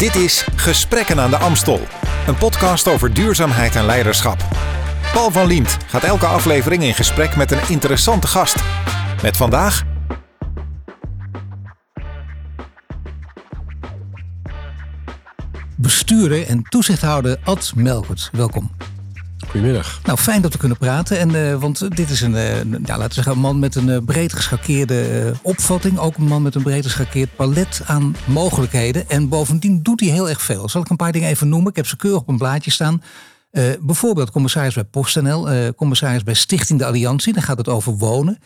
Dit is Gesprekken aan de Amstel, een podcast over duurzaamheid en leiderschap. Paul van Liemt gaat elke aflevering in gesprek met een interessante gast. Met vandaag. Bestuurder en toezichthouder Ad Melkert. Welkom. Goedemiddag. Nou, fijn dat we kunnen praten. En, uh, want dit is een, ja, laten we zeggen, een man met een uh, breed geschakeerde opvatting. Ook een man met een breed geschakeerd palet aan mogelijkheden. En bovendien doet hij heel erg veel. Zal ik een paar dingen even noemen? Ik heb ze keurig op een blaadje staan. bijvoorbeeld commissaris bij PostNL, commissaris bij Stichting de Alliantie. Dan gaat het over wonen.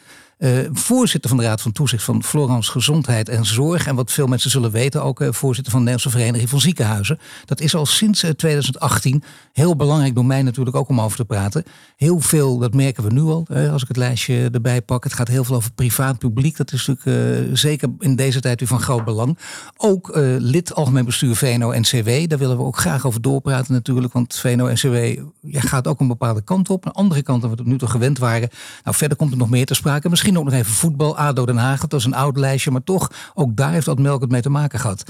Uh, voorzitter van de Raad van Toezicht van Florence Gezondheid en Zorg. En wat veel mensen zullen weten, ook uh, voorzitter van de Nederlandse Vereniging van Ziekenhuizen. Dat is al sinds uh, 2018 heel belangrijk mij natuurlijk ook om over te praten. Heel veel, dat merken we nu al, als ik het lijstje erbij pak. Het gaat heel veel over privaat publiek. Dat is natuurlijk zeker in deze tijd weer van groot belang. Ook lid Algemeen Bestuur VNO-NCW. Daar willen we ook graag over doorpraten natuurlijk. Want VNO-NCW ja, gaat ook een bepaalde kant op. Een andere kant dan we tot nu toe gewend waren. Nou, verder komt er nog meer te sprake. Misschien Ook nog even voetbal, ADO Den Haag. Dat was een oud lijstje, maar toch, ook daar heeft dat Melk het mee te maken gehad.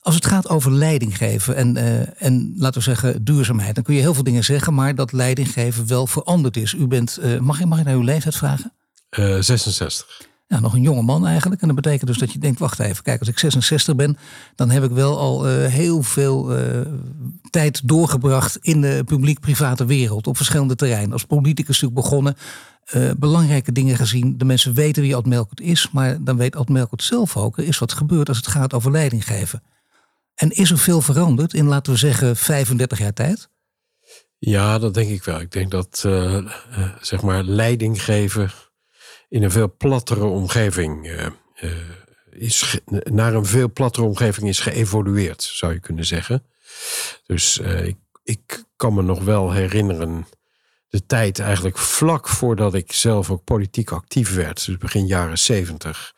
Als het gaat over leiding geven en, uh, en laten we zeggen duurzaamheid, dan kun je heel veel dingen zeggen, maar dat leiding geven wel veranderd is. U bent, uh, mag, ik, mag ik naar uw leeftijd vragen? Uh, 66. Ja, nog een jonge man eigenlijk. En dat betekent dus dat je denkt, wacht even, kijk, als ik 66 ben, dan heb ik wel al uh, heel veel uh, tijd doorgebracht in de publiek-private wereld op verschillende terreinen. Als politicus natuurlijk begonnen, uh, belangrijke dingen gezien. De mensen weten wie Ad Melkert is, maar dan weet Ad Melkert zelf ook, er is wat gebeurd als het gaat over leiding geven. En is er veel veranderd in, laten we zeggen, 35 jaar tijd? Ja, dat denk ik wel. Ik denk dat, zeg maar, leiding geven in een veel plattere omgeving uh, uh, is naar een veel plattere omgeving is geëvolueerd, zou je kunnen zeggen. Dus uh, ik, ik kan me nog wel herinneren de tijd eigenlijk vlak voordat ik zelf ook politiek actief werd, dus begin jaren zeventig,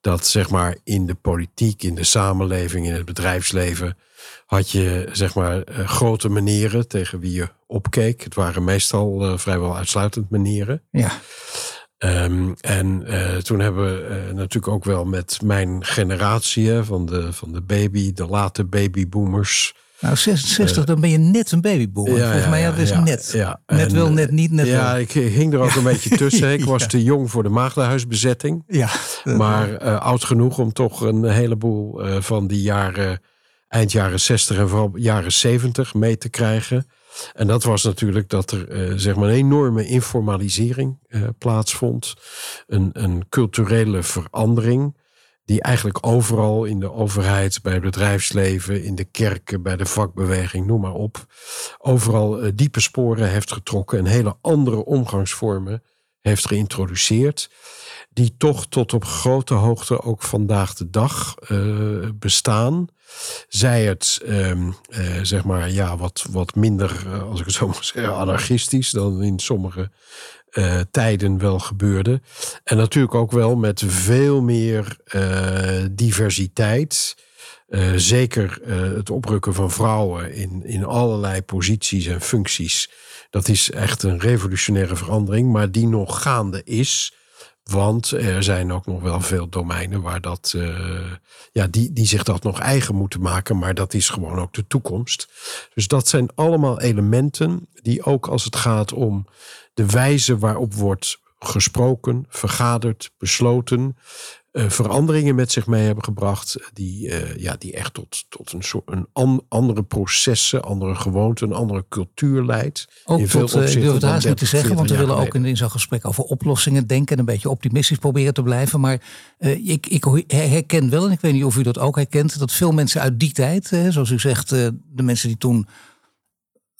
dat zeg maar in de politiek, in de samenleving, in het bedrijfsleven had je zeg maar grote meneren tegen wie je opkeek. Het waren meestal vrijwel uitsluitend meneren. Ja. Um, en uh, toen hebben we uh, natuurlijk ook wel met mijn generatie van de, van de baby, de late babyboomers. Nou, 66, uh, dan ben je net een babyboomer. Ja, Volgens mij, ja, dat is ja, net. Ja. Net en, wel, net niet, net ja, wel. ik hing er ook een beetje tussen. Ik was te jong voor de maagdenhuisbezetting. Ja. Maar oud genoeg om toch een heleboel van die jaren, eind jaren 60 en vooral jaren 70 mee te krijgen. En dat was natuurlijk dat er uh, zeg maar een enorme informalisering uh, plaatsvond. Een, een culturele verandering. Die eigenlijk overal in de overheid, bij het bedrijfsleven, in de kerken, bij de vakbeweging, noem maar op. Overal uh, diepe sporen heeft getrokken en hele andere omgangsvormen heeft geïntroduceerd. Die toch tot op grote hoogte ook vandaag de dag bestaan. Zij het, um, uh, zeg maar, ja, wat, wat minder, uh, als ik het zo mag zeggen, anarchistisch dan in sommige uh, tijden wel gebeurde. En natuurlijk ook wel met veel meer diversiteit. zeker het oprukken van vrouwen in, in allerlei posities en functies. Dat is echt een revolutionaire verandering, maar die nog gaande is. Want er zijn ook nog wel veel domeinen waar dat, uh, ja, die, die zich dat nog eigen moeten maken, maar dat is gewoon ook de toekomst. Dus dat zijn allemaal elementen die ook als het gaat om de wijze waarop wordt gesproken, vergaderd, besloten, uh, veranderingen met zich mee hebben gebracht. Die, uh, ja, die echt tot, tot een soort een an, andere processen, andere gewoonten, een andere cultuur leidt. Ook in tot, veel uh, ik durf het haast niet te zeggen, want we willen ook in, in zo'n gesprek over oplossingen denken en een beetje optimistisch proberen te blijven. Maar ik, ik herken wel, en ik weet niet of u dat ook herkent, dat veel mensen uit die tijd, zoals u zegt, de mensen die toen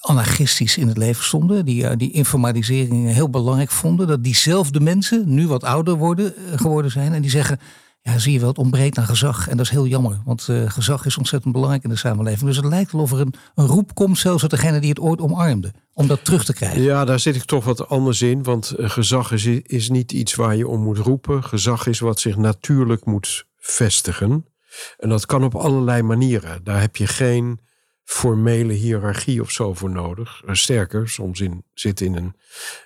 anarchistisch in het leven stonden, die, die informatisering heel belangrijk vonden, dat diezelfde mensen nu wat ouder worden, geworden zijn en die zeggen, ja zie je wel, het ontbreekt aan gezag en dat is heel jammer, want uh, gezag is ontzettend belangrijk in de samenleving. Dus het lijkt wel of er een, een roep komt, zelfs uit degene die het ooit omarmde, om dat terug te krijgen. Ja, daar zit ik toch wat anders in, want gezag is, is niet iets waar je om moet roepen. Gezag is wat zich natuurlijk moet vestigen. En dat kan op allerlei manieren. Daar heb je geen formele hiërarchie of zo voor nodig. Sterker, soms in, zit in een,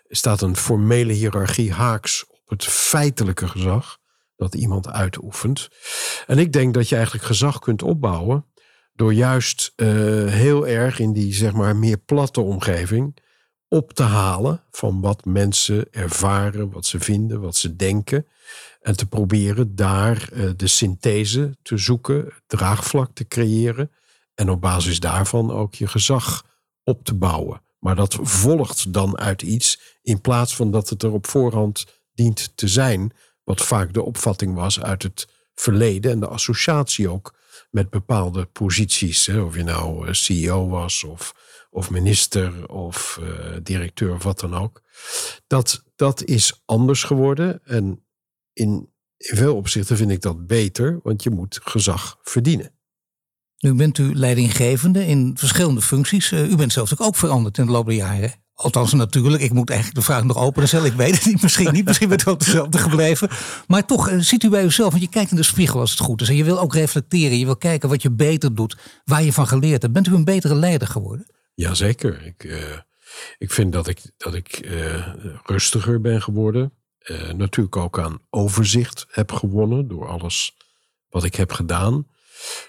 staat een formele hiërarchie haaks op het feitelijke gezag dat iemand uitoefent. En ik denk dat je eigenlijk gezag kunt opbouwen Door juist eh, heel erg in die zeg maar meer platte omgeving op te halen van wat mensen ervaren, wat ze vinden, wat ze denken. En te proberen daar eh, de synthese te zoeken, draagvlak te creëren. En op basis daarvan ook je gezag op te bouwen. Maar dat volgt dan uit iets in plaats van dat het er op voorhand dient te zijn. Wat vaak de opvatting was uit het verleden en de associatie ook met bepaalde posities. Hè, of je nou eh, CEO was of, of minister of uh, directeur of wat dan ook. Dat, dat is anders geworden. En in, in veel opzichten vind ik dat beter, want je moet gezag verdienen. Nu bent u leidinggevende in verschillende functies. Uh, u bent zelf ook veranderd in de loop der jaren. Althans, natuurlijk. Ik moet eigenlijk de vraag nog openen stellen. Ik weet het niet. Misschien niet. Misschien bent u wel hetzelfde gebleven. Maar toch, uh, ziet u bij uzelf. Want je kijkt in de spiegel als het goed is. En je wil ook reflecteren. Je wil kijken wat je beter doet. Waar je van geleerd hebt. Bent u een betere leider geworden? Jazeker. Ik, uh, ik vind dat ik, dat ik rustiger ben geworden. natuurlijk ook aan overzicht heb gewonnen. Door alles wat ik heb gedaan.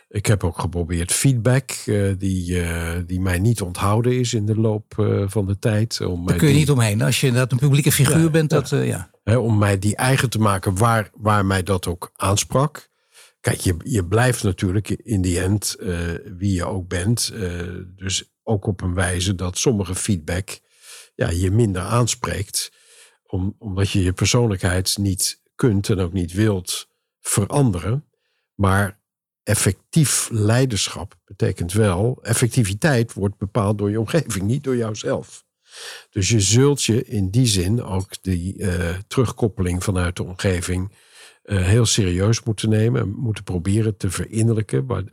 Ik heb ook geprobeerd feedback, uh, die, uh, die mij niet onthouden is in de loop uh, van de tijd. Om Daar kun je die, niet omheen. Als je inderdaad een publieke figuur ja, bent, dat ja. He, om mij die eigen te maken waar, waar mij dat ook aansprak. Kijk, je, je blijft natuurlijk in die end wie je ook bent. dus ook op een wijze dat sommige feedback ja, je minder aanspreekt. Om, omdat je je persoonlijkheid niet kunt en ook niet wilt veranderen. Maar effectief leiderschap betekent wel, effectiviteit wordt bepaald door je omgeving, niet door jouzelf. Dus je zult je in die zin ook die uh, terugkoppeling vanuit de omgeving uh, heel serieus moeten nemen en moeten proberen te verinnerlijken maar,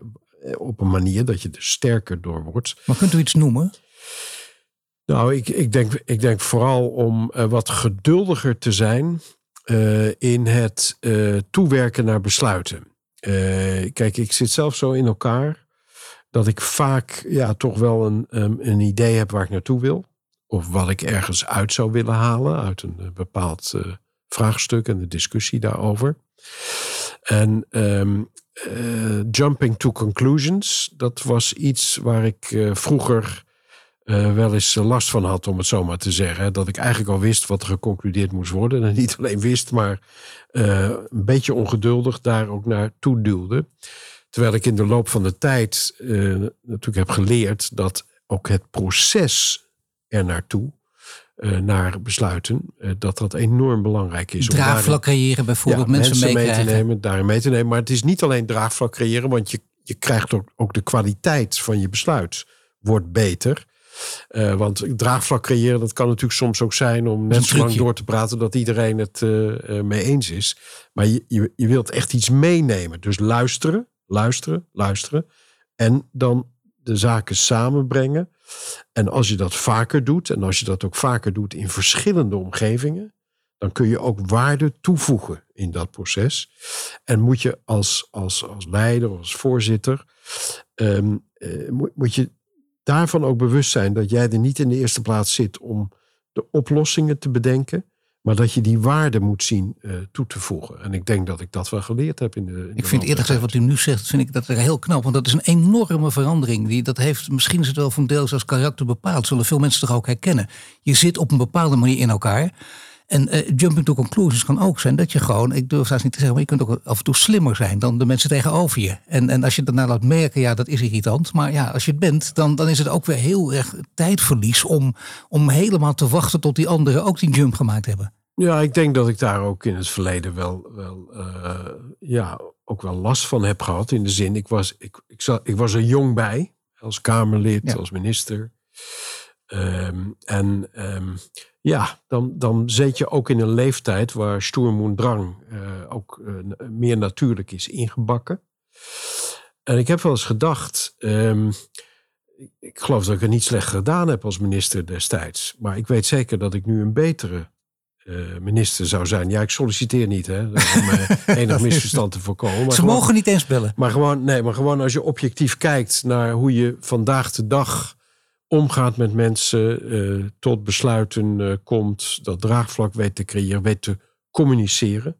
eh, op een manier dat je er sterker door wordt. Maar kunt u iets noemen? Nou, ik, ik, denk, ik denk vooral om uh, wat geduldiger te zijn in het toewerken naar besluiten. Uh, kijk, ik zit zelf zo in elkaar dat ik vaak ja, toch wel een, een idee heb waar ik naartoe wil. Of wat ik ergens uit zou willen halen uit een uh, bepaald uh, vraagstuk en de discussie daarover. En um, jumping to conclusions, dat was iets waar ik vroeger uh, wel eens last van had, om het zo maar te zeggen. Dat ik eigenlijk al wist wat er geconcludeerd moest worden. En niet alleen wist, maar uh, een beetje ongeduldig daar ook naartoe duwde. Terwijl ik in de loop van de tijd uh, natuurlijk heb geleerd dat ook het proces er naartoe, naar besluiten, dat dat enorm belangrijk is. Draagvlak creëren bijvoorbeeld, ja, mensen, mensen mee te nemen, daarin mee te nemen. Maar het is niet alleen draagvlak creëren, want je, je krijgt ook, ook de kwaliteit van je besluit wordt beter. Uh, want draagvlak creëren, dat kan natuurlijk soms ook zijn om net zo lang door te praten dat iedereen het uh, mee eens is. Maar je, je, je, wilt echt iets meenemen. Dus luisteren, luisteren, luisteren. En dan de zaken samenbrengen. En als je dat vaker doet, en als je dat ook vaker doet in verschillende omgevingen, dan kun je ook waarde toevoegen in dat proces. En moet je als, als, als leider, als voorzitter, um, uh, moet, moet je daarvan ook bewust zijn dat jij er niet in de eerste plaats zit om de oplossingen te bedenken, maar dat je die waarde moet zien uh, toe te voegen. En ik denk dat ik dat wel geleerd heb in de. In ik vind eerlijk gezegd wat u nu zegt, vind ik dat er heel knap. Want dat is een enorme verandering. Die, dat heeft, misschien is het wel van deels als karakter bepaald. Zullen veel mensen toch ook herkennen. Je zit op een bepaalde manier in elkaar. En uh, jumping to conclusions kan ook zijn dat je gewoon, ik durf zelfs niet te zeggen, maar je kunt ook af en toe slimmer zijn dan de mensen tegenover je. En, en als je daarna laat merken, ja, dat is irritant. Maar ja, als je het bent, dan, dan is het ook weer heel erg tijdverlies om, om helemaal te wachten tot die anderen ook die jump gemaakt hebben. Ja, ik denk dat ik daar ook in het verleden wel, wel uh, ja, ook wel last van heb gehad. In de zin, ik was, ik, ik, zat, ik was er jong bij, als Kamerlid, ja. als minister. Um, en um, ja, dan, dan zit je ook in een leeftijd waar Sturm und Drang uh, ook uh, meer natuurlijk is ingebakken. En ik heb wel eens gedacht, um, ik geloof dat ik het niet slecht gedaan heb als minister destijds. Maar ik weet zeker dat ik nu een betere uh, minister zou zijn. Ja, ik solliciteer niet, hè, om enig misverstand te voorkomen. Maar Ze gewoon, mogen niet eens bellen. Maar gewoon, nee, maar gewoon als je objectief kijkt naar hoe je vandaag de dag omgaat met mensen, uh, tot besluiten uh, komt, dat draagvlak weet te creëren, weet te communiceren.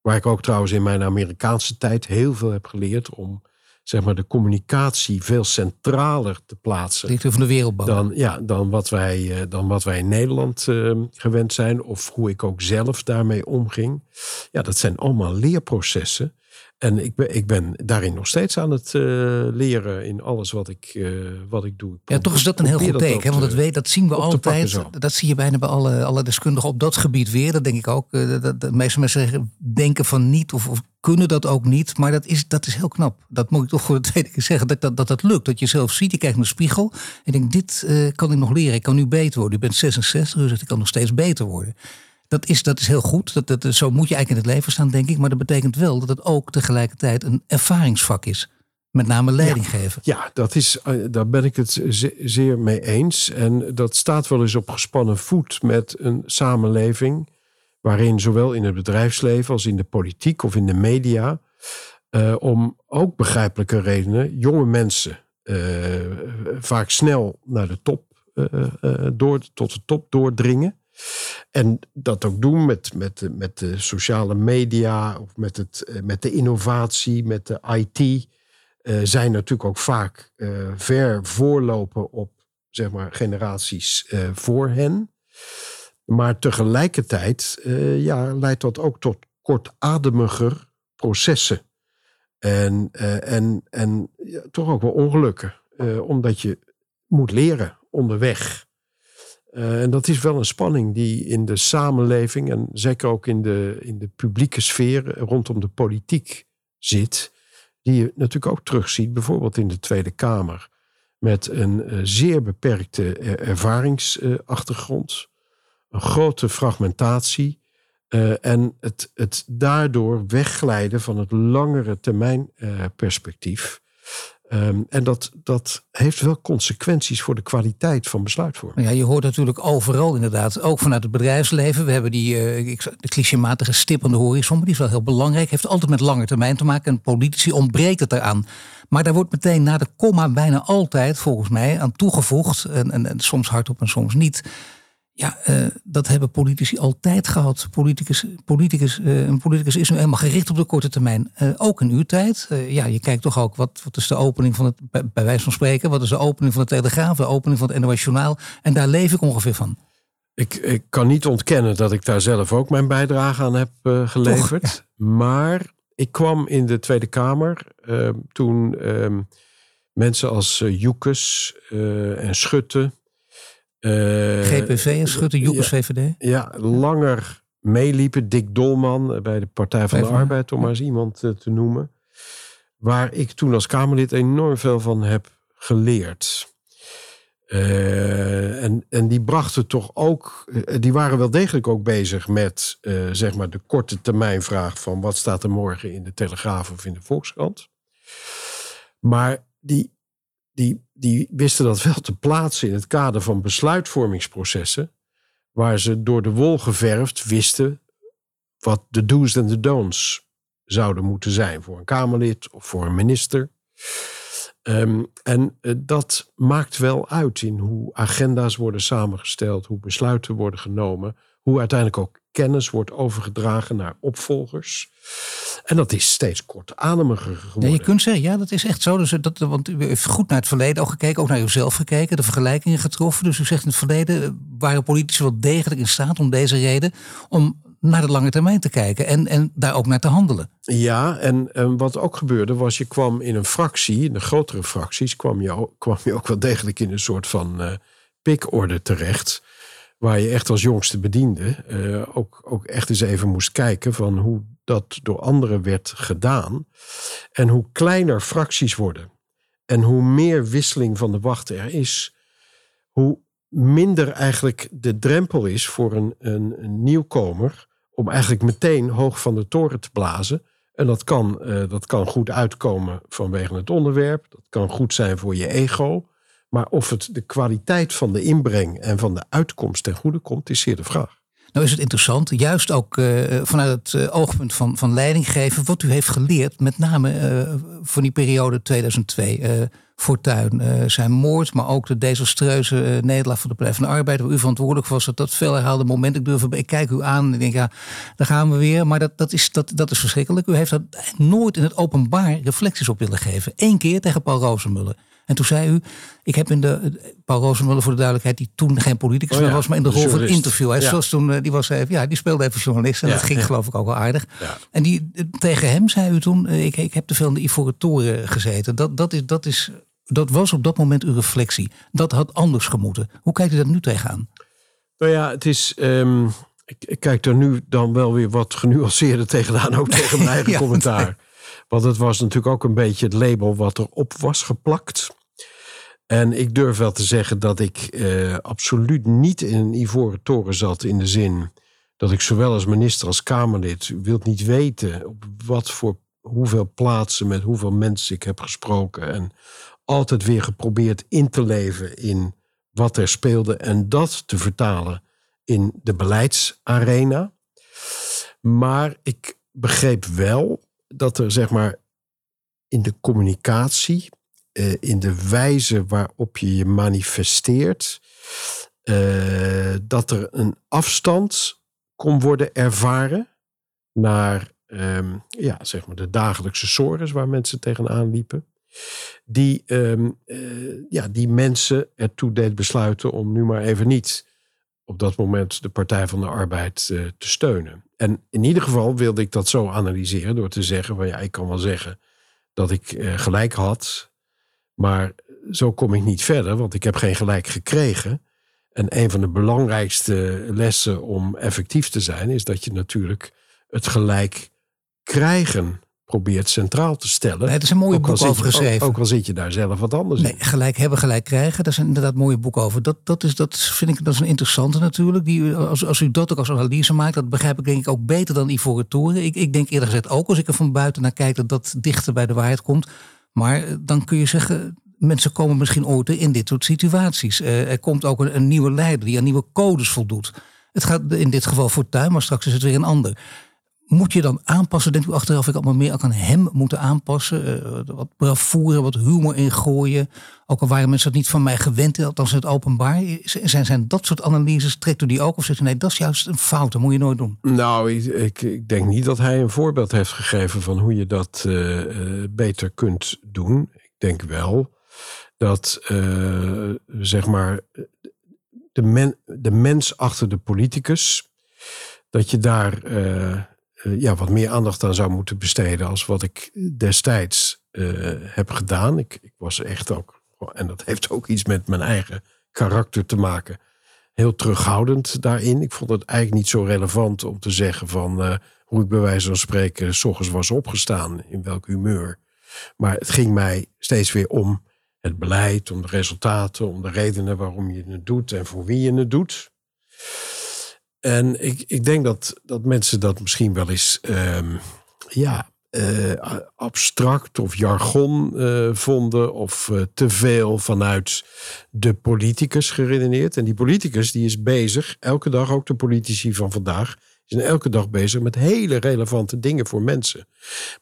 Waar ik ook trouwens in mijn Amerikaanse tijd heel veel heb geleerd om zeg maar, de communicatie veel centraler te plaatsen. Directeur van de Wereldbank. Dan, ja, dan, wat wij, eh, dan wat wij in Nederland uh, gewend zijn. Of hoe ik ook zelf daarmee omging. Ja, dat zijn allemaal leerprocessen. En ik ben, ik ben daarin nog steeds aan het uh, leren in alles wat ik, uh, wat ik doe. Ik ja, toch is dat een heel goed teken. Want dat, weet, dat zien we altijd. Dat zie je bijna bij alle, alle deskundigen op dat gebied weer. Dat denk ik ook. Dat, de meeste mensen denken van niet of, of, kunnen dat ook niet. Maar dat is, dat is heel knap. Dat moet ik toch voor de tweede keer zeggen. Dat dat, dat, dat lukt. Dat je zelf ziet. Je kijkt naar de spiegel. En denkt, dit kan ik nog leren. Ik kan nu beter worden. U bent 66. Dus ik kan nog steeds beter worden. Dat is, dat is heel goed. Dat, dat, zo moet je eigenlijk in het leven staan, denk ik. Maar dat betekent wel dat het ook tegelijkertijd een ervaringsvak is. Met name leiding geven. Ja, dat is, eh, daar ben ik het zeer mee eens. En dat staat wel eens op gespannen voet met een samenleving. waarin zowel in het bedrijfsleven als in de politiek of in de media. Uh, om ook begrijpelijke redenen jonge mensen uh, vaak snel naar de top door, tot de top doordringen. En dat ook doen met, met, met de sociale media of met, het, eh, met de innovatie, met de IT. Uh, eh, zijn natuurlijk ook vaak uh, ver voorlopen op zeg maar, generaties voor hen. Maar tegelijkertijd ja, leidt dat ook tot kortademiger processen. En, en, en ja, toch ook wel ongelukken. omdat je moet leren onderweg. Uh, en dat is wel een spanning die in de samenleving en zeker ook in de, in de publieke sfeer rondom de politiek zit. Die je natuurlijk ook terugziet, bijvoorbeeld in de Tweede Kamer. Met een uh, zeer beperkte ervaringsachtergrond, een grote fragmentatie. En het, het daardoor wegglijden van het langere termijn perspectief. Um, en dat, dat heeft wel consequenties voor de kwaliteit van besluitvorming. Ja, je hoort natuurlijk overal inderdaad, ook vanuit het bedrijfsleven. We hebben die uh, clichématige stip aan de horizon, maar die is wel heel belangrijk. Heeft altijd met lange termijn te maken en politici ontbreekt het eraan. Maar daar wordt meteen na de komma bijna altijd, volgens mij, aan toegevoegd. En, en soms hardop en soms niet ja, uh, dat hebben politici altijd gehad. Politicus, politicus, uh, een politicus is nu helemaal gericht op de korte termijn. Uh, ook in uw tijd. ja, je kijkt toch ook, wat, wat is de opening van het, bij, bij, wijze van spreken, wat is de opening van de Telegraaf, de opening van het NOS Journaal. En daar leef ik ongeveer van. Ik, ik kan niet ontkennen dat ik daar zelf ook mijn bijdrage aan heb geleverd. Toch, ja. Maar ik kwam in de Tweede Kamer toen ehm, mensen als Joekes en Schutte eh, GPV en Schutte, Joekers ja, VVD? Ja, langer meeliepen. Dick Dolman eh, bij de Partij van de Arbeid, om maar eens iemand uh, te noemen. Waar ik toen als Kamerlid enorm veel van heb geleerd. Uh, en, en die brachten toch ook, die waren wel degelijk ook bezig met zeg maar de korte termijn vraag van wat staat er morgen in de Telegraaf of in de Volkskrant. Maar die, die, die wisten dat wel te plaatsen in het kader van besluitvormingsprocessen, waar ze door de wol geverfd wisten wat de do's en de don'ts zouden moeten zijn voor een Kamerlid of voor een minister. Um, en uh, dat maakt wel uit in hoe agenda's worden samengesteld, hoe besluiten worden genomen, hoe uiteindelijk ook kennis wordt overgedragen naar opvolgers. En dat is steeds kortademiger geworden. Ja, je kunt zeggen, ja, dat is echt zo. Dus dat, want u heeft goed naar het verleden ook gekeken, ook naar uzelf gekeken, de vergelijkingen getroffen. Dus u zegt in het verleden waren politici wel degelijk in staat om deze reden om naar de lange termijn te kijken en, en daar ook naar te handelen. Ja, en, en wat ook gebeurde was, je kwam in een fractie, in de grotere fracties, kwam je, kwam je ook wel degelijk in een soort van uh, pikorde terecht waar je echt als jongste bediende uh, ook, ook echt eens even moest kijken van hoe dat door anderen werd gedaan. En hoe kleiner fracties worden en hoe meer wisseling van de wacht er is, hoe minder eigenlijk de drempel is voor een, een, nieuwkomer om eigenlijk meteen hoog van de toren te blazen. En dat kan, uh, dat kan goed uitkomen vanwege het onderwerp. Dat kan goed zijn voor je ego. Maar of het de kwaliteit van de inbreng en van de uitkomst ten goede komt, is zeer de vraag. Nou is het interessant, juist ook uh, vanuit het uh, oogpunt van, van leidinggeven, wat u heeft geleerd, met name uh, van die periode 2002. Fortuyn, uh, zijn moord, maar ook de desastreuze nederlaag van de Partij van de Arbeid, waar u verantwoordelijk was, dat, dat veel herhaalde moment. Ik durf, ik kijk u aan en denk, ja, daar gaan we weer. Maar dat, dat, is, dat, dat is verschrikkelijk. U heeft dat nooit in het openbaar reflecties op willen geven. Eén keer tegen Paul Rozenmuller. En toen zei u, ik heb in de, Paul Rozenmuller voor de duidelijkheid, die toen geen politicus oh was, maar in de rol van interview. Hij ja. toen, eh, die, was even, ja, die speelde even journalist en dat ging geloof ik ook wel aardig. En die, tegen hem zei u toen, ik, ik heb te veel in de Ivoren Toren gezeten. Dat, dat, is, dat is dat was op dat moment uw reflectie. Dat had anders gemoeten. Hoe kijkt u daar nu tegenaan? Nou ja, het is. Um, ik, kijk er nu dan wel weer wat genuanceerder tegenaan, ook tegen mijn eigen commentaar. Want het was natuurlijk ook een beetje het label wat erop was geplakt. En ik durf wel te zeggen dat ik eh, absoluut niet in een ivoren toren zat in de zin dat ik zowel als minister als Kamerlid, wilt niet weten op wat voor hoeveel plaatsen met hoeveel mensen ik heb gesproken en altijd weer geprobeerd in te leven in wat er speelde en dat te vertalen in de beleidsarena. Maar ik begreep wel dat er zeg maar in de communicatie, eh, in de wijze waarop je je manifesteert, eh, dat er een afstand kon worden ervaren naar ehm, ja, zeg maar de dagelijkse sores waar mensen tegenaan liepen die, ehm, eh, ja, die mensen ertoe deed besluiten om nu maar even niet op dat moment de Partij van de Arbeid uh, te steunen. En in ieder geval wilde ik dat zo analyseren door te zeggen: van ja, ik kan wel zeggen dat ik uh, gelijk had, maar zo kom ik niet verder, want ik heb geen gelijk gekregen. En een van de belangrijkste lessen om effectief te zijn, is dat je natuurlijk het gelijk krijgen probeert centraal te stellen. Het is een mooie boek over geschreven. Ook, al zit je daar zelf wat anders nee, Gelijk hebben, gelijk krijgen. Dat is inderdaad een mooie boek over. Dat, dat, is, dat vind ik dat is een interessante natuurlijk. Die, als, als u dat ook als analyse maakt, dat begrijp ik denk ik ook beter dan Ivoren Toren. Ik, ik denk eerder gezegd ook als ik er van buiten naar kijk dat dat dichter bij de waarheid komt. Maar eh, dan kun je zeggen, mensen komen misschien ooit in dit soort situaties. Uh, er komt ook een, een, nieuwe leider die aan nieuwe codes voldoet. Het gaat in dit geval voor tuin, maar straks is het weer een ander moet je dan aanpassen? Denkt u achteraf, ik allemaal meer ook aan hem moeten aanpassen? Uh, wat bravoure, wat humor ingooien? Ook al waren mensen dat niet van mij gewend, althans het openbaar. Zijn, zijn dat soort analyses, trekt u die ook? Of zegt u nee, dat is juist een fout, dat moet je nooit doen? Nou, ik, ik, denk niet dat hij een voorbeeld heeft gegeven van hoe je dat uh, beter kunt doen. Ik denk wel dat, zeg maar, de, de mens achter de politicus, dat je daar eh, ja, wat meer aandacht aan zou moeten besteden als wat ik destijds uh, heb gedaan. Ik, ik, was echt ook, en dat heeft ook iets met mijn eigen karakter te maken, heel terughoudend daarin. Ik vond het eigenlijk niet zo relevant om te zeggen van uh, hoe ik bij wijze van spreken s was opgestaan, in welk humeur. Maar het ging mij steeds weer om het beleid, om de resultaten, om de redenen waarom je het doet en voor wie je het doet. En ik, ik denk dat, dat mensen dat misschien wel eens um, ja, uh, abstract of jargon uh, vonden of uh, te veel vanuit de politicus geredeneerd. En die politicus die is bezig, elke dag, ook de politici van vandaag, zijn elke dag bezig met hele relevante dingen voor mensen.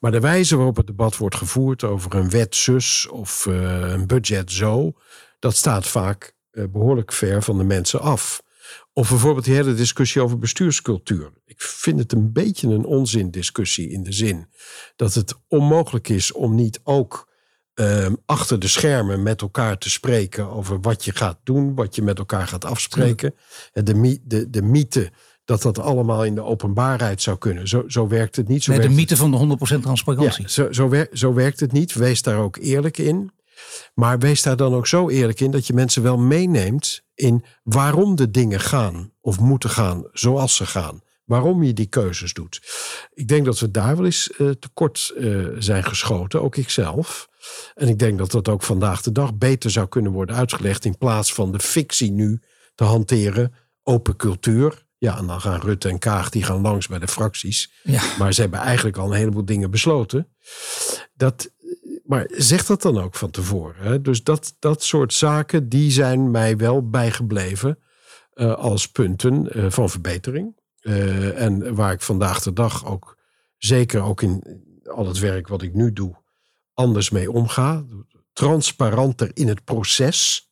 Maar de wijze waarop het debat wordt gevoerd over een wet zus of een budget zo, dat staat vaak behoorlijk ver van de mensen af. Of bijvoorbeeld die hele discussie over bestuurscultuur. Ik vind het een beetje een onzindiscussie in de zin dat het onmogelijk is om niet ook ehm, achter de schermen met elkaar te spreken over wat je gaat doen, wat je met elkaar gaat afspreken. De, de, de mythe dat dat allemaal in de openbaarheid zou kunnen. Zo, zo werkt het niet. Zo nee, de mythe van de 100% transparantie. Ja, zo, zo, zo werkt het niet. Wees daar ook eerlijk in. Maar wees daar dan ook zo eerlijk in dat je mensen wel meeneemt in waarom de dingen gaan of moeten gaan zoals ze gaan. Waarom je die keuzes doet. Ik denk dat we daar wel eens uh, tekort uh, zijn geschoten, ook ikzelf. En ik denk dat dat ook vandaag de dag beter zou kunnen worden uitgelegd in plaats van de fictie nu te hanteren. Open cultuur. Ja, en dan gaan Rutte en Kaag die gaan langs bij de fracties. Ja. Maar ze hebben eigenlijk al een heleboel dingen besloten. Dat, maar zeg dat dan ook van tevoren. Hè? Dus dat, dat soort zaken, die zijn mij wel bijgebleven uh, als punten uh, van verbetering. Uh, en waar ik vandaag de dag ook, zeker ook in al het werk wat ik nu doe, anders mee omga. transparanter in het proces.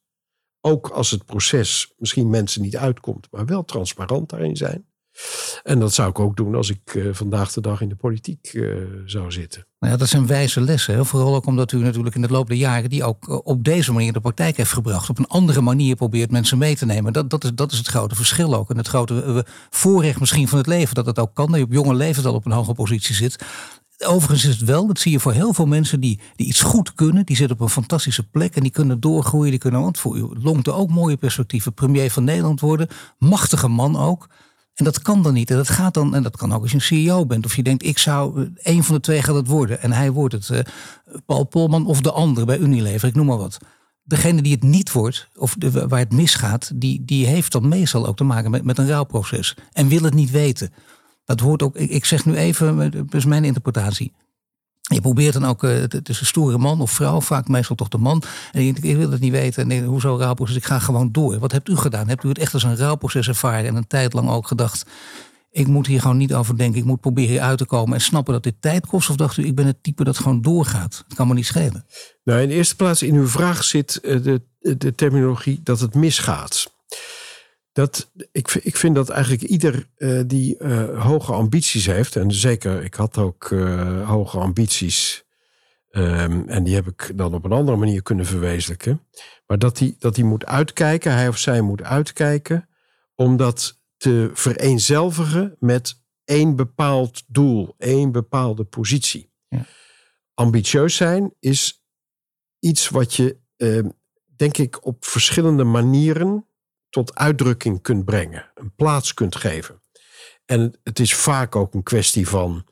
Ook als het proces misschien mensen niet uitkomt, maar wel transparant daarin zijn. En dat zou ik ook doen als ik uh, vandaag de dag in de politiek uh, zou zitten. Nou ja, dat zijn wijze lessen. Hè? Vooral ook omdat u natuurlijk in de loop der jaren die ook uh, op deze manier de praktijk heeft gebracht. Op een andere manier probeert mensen mee te nemen. Dat, dat, is, dat is het grote verschil ook. En het grote voorrecht misschien van het leven. Dat het ook kan. Dat je op jonge leeftijd al op een hoge positie zit. Overigens is het wel, dat zie je voor heel veel mensen die, die iets goed kunnen. Die zitten op een fantastische plek en die kunnen doorgroeien. Die kunnen, want voor u longte ook mooie perspectieven. Premier van Nederland worden. Machtige man ook. En dat kan dan niet. En dat gaat dan, en dat kan ook als je een CEO bent. Of je denkt, ik zou, een van de twee gaat het worden. En hij wordt het. Uh, Paul Polman of de andere bij Unilever, ik noem maar wat. Degene die het niet wordt, of de, waar het misgaat, die, die heeft dan meestal ook te maken met, met een rouwproces. En wil het niet weten. Dat hoort ook, ik, zeg nu even, is mijn interpretatie. Je probeert dan ook, uh, het is een stoere man of vrouw, vaak meestal toch de man. En je ik wil het niet weten. Nee, hoezo rouwproces? Ik ga gewoon door. Wat hebt u gedaan? Hebt u het echt als een rouwproces ervaren en een tijd lang ook gedacht... ik moet hier gewoon niet over denken. Ik moet proberen hier uit te komen en snappen dat dit tijd kost? Of dacht u, ik ben het type dat gewoon doorgaat? Het kan me niet schelen. Nou, in de eerste plaats in uw vraag zit eh, de, de terminologie dat het misgaat. Dat, ik, ik vind dat eigenlijk ieder uh, die uh, hoge ambities heeft, en zeker, ik had ook uh, hoge ambities, um, en die heb ik dan op een andere manier kunnen verwezenlijken, maar dat hij dat die moet uitkijken, hij of zij moet uitkijken, om dat te vereenzelvigen met één bepaald doel, één bepaalde positie. Ja. Ambitieus zijn is iets wat je, ehm, denk ik, op verschillende manieren tot uitdrukking kunt brengen, een plaats kunt geven. En het is vaak ook een kwestie van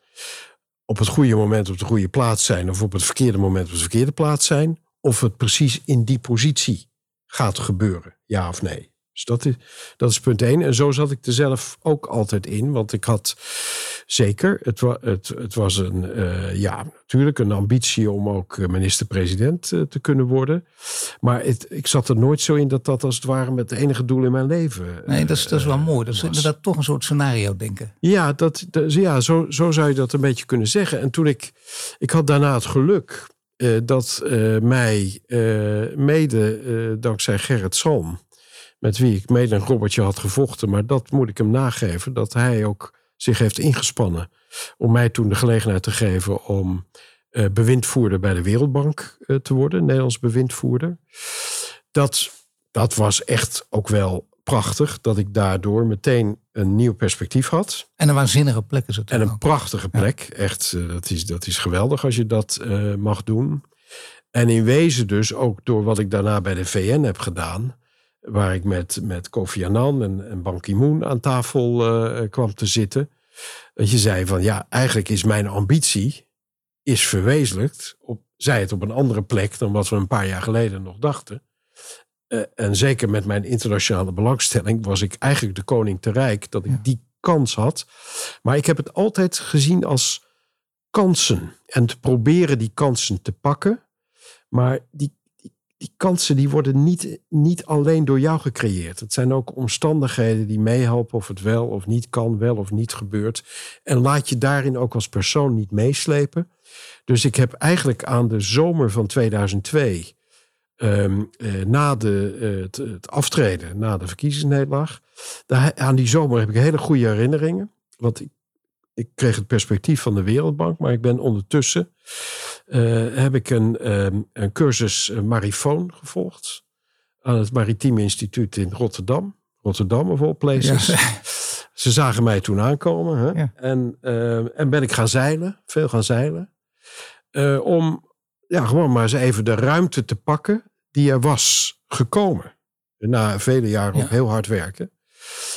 op het goede moment op de goede plaats zijn, of op het verkeerde moment op de verkeerde plaats zijn, of het precies in die positie gaat gebeuren, ja of nee. Dus dat is, dat is punt één. En zo zat ik er zelf ook altijd in. Want ik had zeker, het, het, het was een, uh, ja, natuurlijk een ambitie om ook eh, minister-president uh, te kunnen worden. Maar het, ik zat er nooit zo in dat dat als het ware met het enige doel in mijn leven. Nee, dat is, dat is wel mooi. Dat is inderdaad toch een soort scenario denken. Ja, dat, dat, ja zo, zo zou je dat een beetje kunnen zeggen. En toen ik, ik had daarna het geluk dat mij mede dankzij Gerrit Salm met wie ik mede een robotje had gevochten. Maar dat moet ik hem nageven, dat hij ook zich heeft ingespannen om mij toen de gelegenheid te geven om uh, bewindvoerder bij de Wereldbank uh, te worden, Nederlands bewindvoerder. Dat, dat was echt ook wel prachtig, dat ik daardoor meteen een nieuw perspectief had. En een waanzinnige plek is het. En een prachtige plek, echt, uh, dat, is, dat is geweldig als je dat mag doen. En in wezen dus ook door wat ik daarna bij de VN heb gedaan waar ik met, met Kofi Annan en, en Ban Ki-moon aan tafel uh, kwam te zitten. Dat je zei van ja, eigenlijk is mijn ambitie is verwezenlijkt. Op, zij het op een andere plek dan wat we een paar jaar geleden nog dachten. Uh, en zeker met mijn internationale belangstelling was ik eigenlijk de koning te rijk dat ik ja. die kans had. Maar ik heb het altijd gezien als kansen. En te proberen die kansen te pakken. Maar die die kansen die worden niet, niet alleen door jou gecreëerd. Het zijn ook omstandigheden die meehelpen of het wel of niet kan, wel of niet gebeurt. En laat je daarin ook als persoon niet meeslepen. Dus ik heb eigenlijk aan de zomer van 2002, um, eh, na de, uh, het, aftreden, na de verkiezingsnederlaag, aan die zomer heb ik hele goede herinneringen. Want ik ik kreeg het perspectief van de Wereldbank, maar ik ben ondertussen heb ik een, um, een cursus uh, marifoon gevolgd aan het Maritieme Instituut in Rotterdam. Rotterdam of all places. Ja. Ze zagen mij toen aankomen. Hè? Ja. En, uh, en ben ik gaan zeilen, veel gaan zeilen. om ja, gewoon maar eens even de ruimte te pakken die er was gekomen. Na vele jaren ja. op heel hard werken.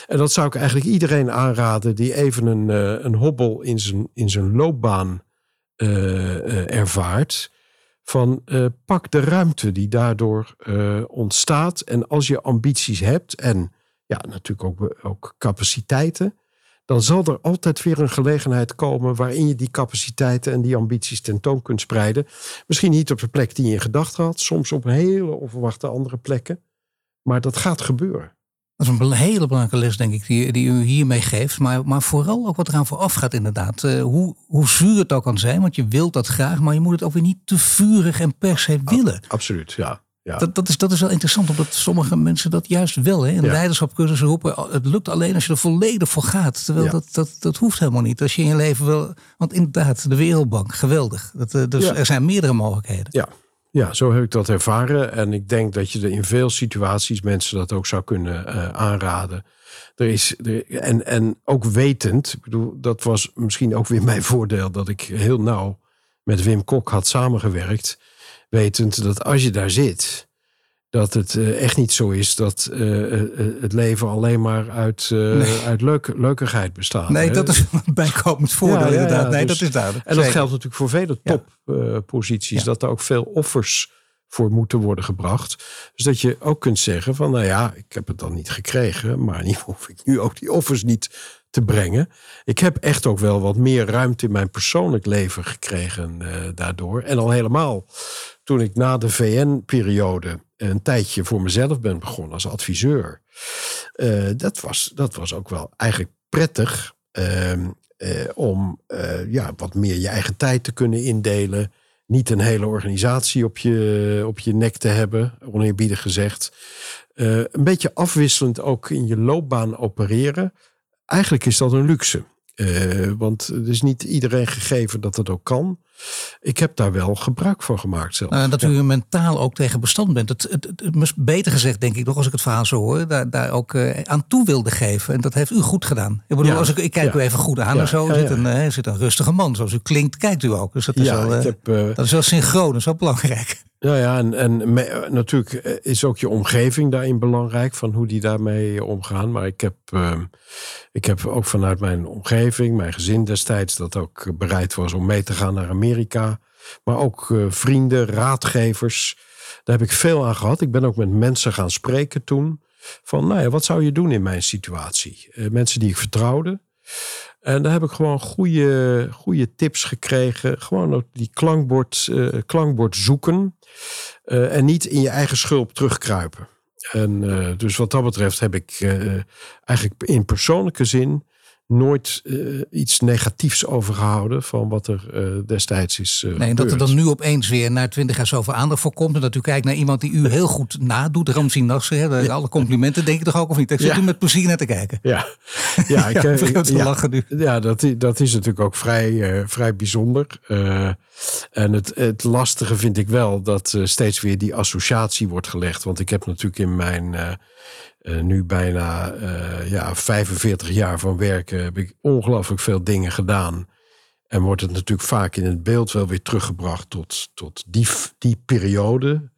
En dat zou ik eigenlijk iedereen aanraden die even een, uh, een hobbel in zijn, in zijn loopbaan ervaart. Van pak de ruimte die daardoor ontstaat. En als je ambities hebt en ja, natuurlijk ook, ook capaciteiten. Dan zal er altijd weer een gelegenheid komen waarin je die capaciteiten en die ambities tentoon kunt spreiden. Misschien niet op de plek die je in gedachten had, soms op hele onverwachte andere plekken. Maar dat gaat gebeuren. Dat is een hele belangrijke les, denk ik, die, die u hiermee geeft. Maar, maar vooral ook wat eraan vooraf gaat, inderdaad. Uh, hoe, hoe zuur het ook kan zijn, want je wilt dat graag, maar je moet het ook weer niet te vurig en per se willen. Absoluut, ja. Ja. Dat, dat, is, dat is wel interessant, omdat sommige mensen dat juist wel. Hè? In ja. leiderschap kunnen ze roepen, oh, het lukt alleen als je er volledig voor gaat. Terwijl dat, dat, dat hoeft helemaal niet. Als je in je leven wil, want inderdaad, de Wereldbank, geweldig. Dat, uh, dus er zijn meerdere mogelijkheden. Ja. Ja, zo heb ik dat ervaren. En ik denk dat je er in veel situaties mensen dat ook zou kunnen uh, aanraden. Er is, er, en, en ook wetend, ik bedoel, dat was misschien ook weer mijn voordeel dat ik heel nauw met Wim Kok had samengewerkt. Wetend dat als je daar zit, dat het uh, echt niet zo is dat uh, het leven alleen maar uit, nee. uit leuk, leukigheid bestaat. Nee, hè? dat is een bijkomend voordeel ja, ja, inderdaad. Nee, dus, dat is duidelijk. En dat Zeker. geldt natuurlijk voor vele topposities. dat er ook veel offers voor moeten worden gebracht. Dus dat je ook kunt zeggen van, nou ja, ik heb het dan niet gekregen, maar niet hoef ik nu ook die offers niet te brengen. Ik heb echt ook wel wat meer ruimte in mijn persoonlijk leven gekregen daardoor. En al helemaal toen ik na de VN-periode een tijdje voor mezelf ben begonnen als adviseur. Uh, dat, was, dat was ook wel eigenlijk prettig uh, uh, om ja, wat meer je eigen tijd te kunnen indelen. Niet een hele organisatie op je, op je nek te hebben, oneerbiedig gezegd. een beetje afwisselend ook in je loopbaan opereren. Eigenlijk is dat een luxe. Want het is niet iedereen gegeven dat dat ook kan. Ik heb daar wel gebruik van gemaakt zelf. Nou, dat u ja. mentaal ook tegen bestand bent. Het, het, beter gezegd, denk ik toch, als ik het verhaal zo hoor, daar, daar ook uh, aan toe wilde geven. En dat heeft u goed gedaan. Ik bedoel, ja. als ik, ik kijk ja. u even goed aan en zo, zit, een, uh, zit een rustige man. Zoals u klinkt, kijkt u ook. Dus dat is, wel, heb, dat is wel synchroon, dat is wel belangrijk. Ja, ja en, en natuurlijk is ook je omgeving daarin belangrijk, van hoe die daarmee omgaan. Maar ik heb, uh, ik heb ook vanuit mijn omgeving, mijn gezin destijds, dat ook bereid was om mee te gaan naar Amerika. Maar ook uh, vrienden, raadgevers. Daar heb ik veel aan gehad. Ik ben ook met mensen gaan spreken toen. Van, nou ja, wat zou je doen in mijn situatie? Uh, mensen die ik vertrouwde. En daar heb ik gewoon goede, goede tips gekregen. Gewoon ook die klankbord, klankbord zoeken. Uh, en niet in je eigen schulp terugkruipen. En uh, dus wat dat betreft heb ik eigenlijk in persoonlijke zin nooit uh, iets negatiefs overgehouden van wat er uh, destijds is. Uh, nee, en dat er dan nu opeens weer na twintig jaar zoveel aandacht voor komt. En dat u kijkt naar iemand die u heel goed nadoet. Ramzi Nasser, ja. alle complimenten, denk ik toch ook of niet? Ik zit ja. u met plezier naar te kijken. Ja, ja, ik, ja, te lachen nu. ja dat, dat is natuurlijk ook vrij, vrij bijzonder. en het, het lastige vind ik wel dat steeds weer die associatie wordt gelegd. Want ik heb natuurlijk in mijn uh, nu bijna uh, ja, 45 jaar van werken heb ik ongelooflijk veel dingen gedaan. En wordt het natuurlijk vaak in het beeld wel weer teruggebracht tot, tot die, die periode,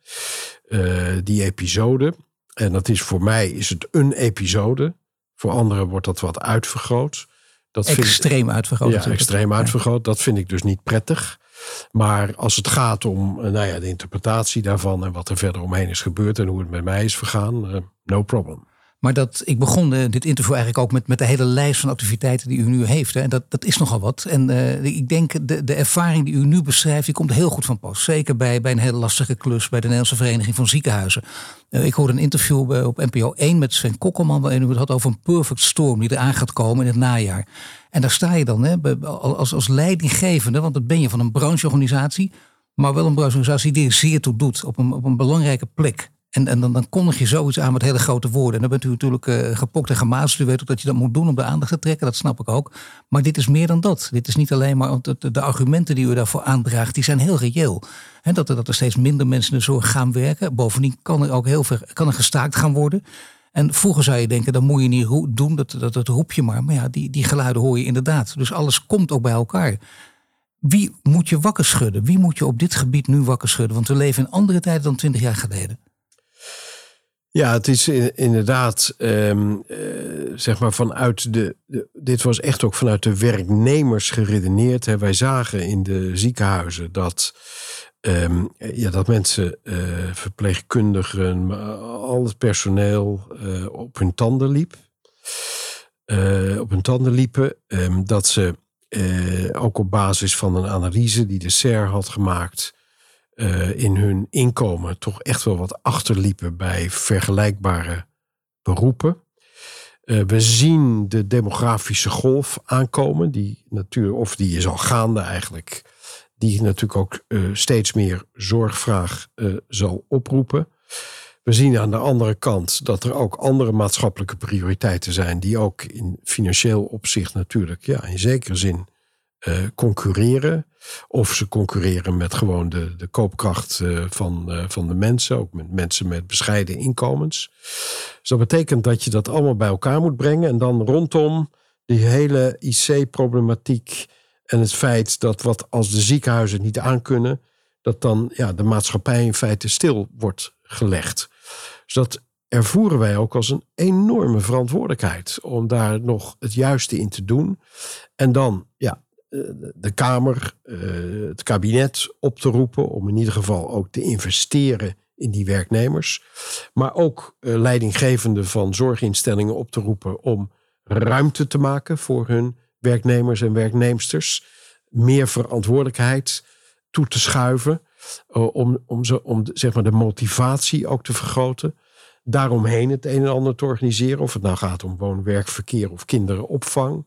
uh, die episode. En dat is voor mij is het een episode. Voor anderen wordt dat wat uitvergroot. Dat extreem vind, uitvergroot. Ja, extreem uitvergroot. Dat vind ik dus niet prettig. Maar als het gaat om nou ja, de interpretatie daarvan en wat er verder omheen is gebeurd en hoe het met mij is vergaan, uh, no problem. Maar dat, ik begon uh, dit interview eigenlijk ook met, met de hele lijst van activiteiten die u nu heeft. Hè. En dat, dat is nogal wat. En uh, ik denk de, de ervaring die u nu beschrijft, die komt heel goed van pas. Zeker bij, bij een hele lastige klus bij de Nederlandse Vereniging van Ziekenhuizen. Uh, ik hoorde een interview op NPO 1 met Sven Kokkelman, waarin u het had over een perfect storm die eraan gaat komen in het najaar. En daar sta je dan hè, als, als leidinggevende, want dat ben je van een brancheorganisatie, maar wel een brancheorganisatie die er zeer toe doet op een, op een belangrijke plek. En, en dan, dan kondig je zoiets aan met hele grote woorden. En dan bent u natuurlijk uh, gepokt en gemazeld. U weet ook dat je dat moet doen om de aandacht te trekken. Dat snap ik ook. Maar dit is meer dan dat. Dit is niet alleen maar de, de argumenten die u daarvoor aandraagt. Die zijn heel reëel. Dat, er, dat er steeds minder mensen de zorg gaan werken. Bovendien kan er ook heel veel kan er gestaakt gaan worden. En vroeger zou je denken, dat moet je niet doen, dat, dat, dat roep je maar. Maar ja, die, die geluiden hoor je inderdaad. Dus alles komt ook bij elkaar. Wie moet je wakker schudden? Wie moet je op dit gebied nu wakker schudden? Want we leven in andere tijden dan twintig jaar geleden. Ja, het is inderdaad, um, uh, zeg maar, vanuit de, Dit was echt ook vanuit de werknemers geredeneerd. Hè. Wij zagen in de ziekenhuizen dat. Um, ja, dat mensen, uh, verpleegkundigen, al het personeel uh, op hun tanden liep. op hun tanden liepen. Um, dat ze ook op basis van een analyse die de SER had gemaakt uh, in hun inkomen toch echt wel wat achterliepen bij vergelijkbare beroepen. Uh, we zien de demografische golf aankomen, die natuurlijk, of die is al gaande eigenlijk, die natuurlijk ook uh, steeds meer zorgvraag zal oproepen. We zien aan de andere kant dat er ook andere maatschappelijke prioriteiten zijn, die ook in financieel opzicht natuurlijk ja, in zekere zin uh, concurreren. Of ze concurreren met gewoon de, de koopkracht uh, van, uh, van de mensen, ook met mensen met bescheiden inkomens. Dus dat betekent dat je dat allemaal bij elkaar moet brengen. En dan rondom die hele IC-problematiek en het feit dat wat als de ziekenhuizen niet aankunnen, dat dan ja, de maatschappij in feite stil wordt gelegd. Dus dat ervoeren wij ook als een enorme verantwoordelijkheid om daar nog het juiste in te doen. En dan, ja, de Kamer, eh, het kabinet op te roepen om in ieder geval ook te investeren in die werknemers. Maar ook eh, leidinggevenden van zorginstellingen op te roepen om ruimte te maken voor hun werknemers en werknemsters. Meer verantwoordelijkheid toe te schuiven. Eh, om, om, ze, om zeg maar de motivatie ook te vergroten. Daaromheen het een en ander te organiseren. Of het nou gaat om woon-werkverkeer of kinderenopvang.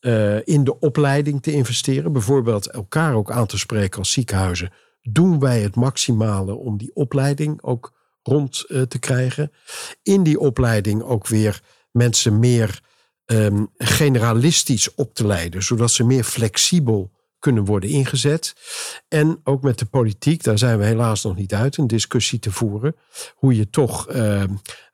Uh, in de opleiding te investeren. Bijvoorbeeld elkaar ook aan te spreken als ziekenhuizen. Doen wij het maximale om die opleiding ook rond uh, te krijgen? In die opleiding ook weer mensen meer um, generalistisch op te leiden, zodat ze meer flexibel kunnen worden ingezet. En ook met de politiek, daar zijn we helaas nog niet uit, een discussie te voeren. Hoe je toch uh,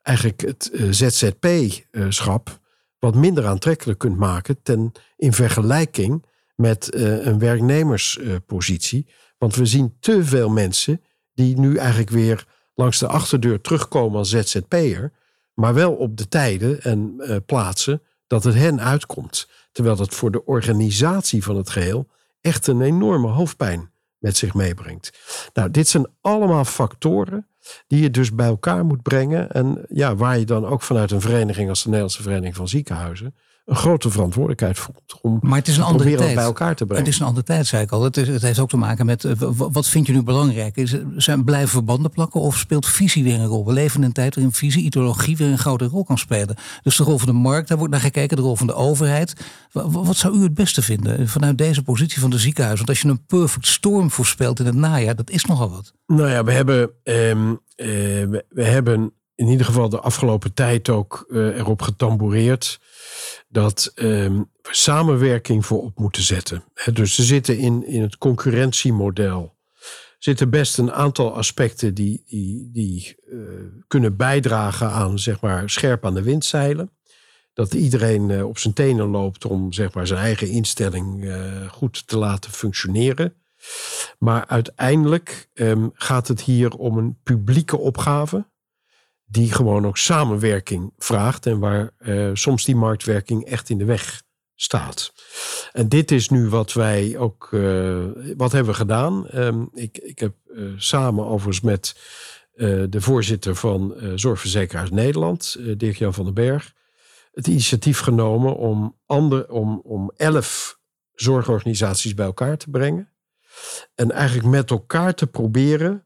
eigenlijk het uh, ZZP-schap wat minder aantrekkelijk kunt maken ten, in vergelijking met uh, een werknemerspositie. Want we zien te veel mensen die nu eigenlijk weer langs de achterdeur terugkomen als ZZP'er, maar wel op de tijden en uh, plaatsen dat het hen uitkomt. Terwijl dat voor de organisatie van het geheel echt een enorme hoofdpijn met zich meebrengt. Nou, dit zijn allemaal factoren die je dus bij elkaar moet brengen. En ja, waar je dan ook vanuit een vereniging als de Nederlandse Vereniging van Ziekenhuizen een grote verantwoordelijkheid voelt om maar het is een andere tijd. bij elkaar te brengen. Het is een andere tijd, zei ik al. Het, is, het heeft ook te maken met uh, wat vind je nu belangrijk? Is, zijn blijven verbanden plakken of speelt visie weer een rol? We leven in een tijd waarin visie, ideologie weer een grote rol kan spelen. Dus de rol van de markt, daar wordt naar gekeken, de rol van de overheid. Wat, zou u het beste vinden vanuit deze positie van de ziekenhuis? Want als je een perfect storm voorspelt in het najaar, dat is nogal wat. Nou ja, we hebben, um, uh, we, we hebben in ieder geval de afgelopen tijd ook erop getamboureerd dat um, we samenwerking voorop moeten zetten. dus ze zitten in, in het concurrentiemodel. Zitten best een aantal aspecten die, die, die uh, kunnen bijdragen aan zeg maar, scherp aan de wind zeilen. Dat iedereen uh, op zijn tenen loopt om zeg maar, zijn eigen instelling uh, goed te laten functioneren. Maar uiteindelijk um, gaat het hier om een publieke opgave die gewoon ook samenwerking vraagt en waar uh, soms die marktwerking echt in de weg staat. En dit is nu wat wij ook, uh, wat hebben we gedaan? Um, ik, ik heb uh, samen overigens met de voorzitter van Zorgverzekeraars Nederland, Dirk-Jan van den Berg, het initiatief genomen om, ander, om, om elf zorgorganisaties bij elkaar te brengen. En eigenlijk met elkaar te proberen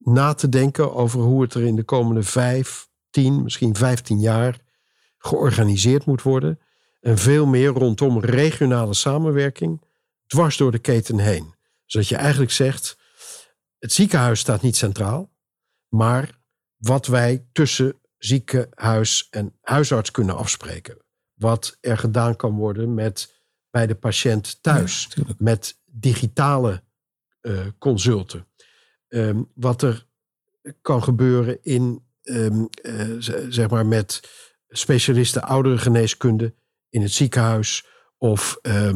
na te denken over hoe het er in de komende vijf, tien, misschien vijftien jaar georganiseerd moet worden. En veel meer rondom regionale samenwerking, dwars door de keten heen. Zodat je eigenlijk zegt, het ziekenhuis staat niet centraal, maar wat wij tussen ziekenhuis en huisarts kunnen afspreken. Wat er gedaan kan worden met, bij de patiënt thuis, met digitale uh, consulten. Um, wat er kan gebeuren in, um, uh, zeg maar met specialisten ouderengeneeskunde in het ziekenhuis of uh,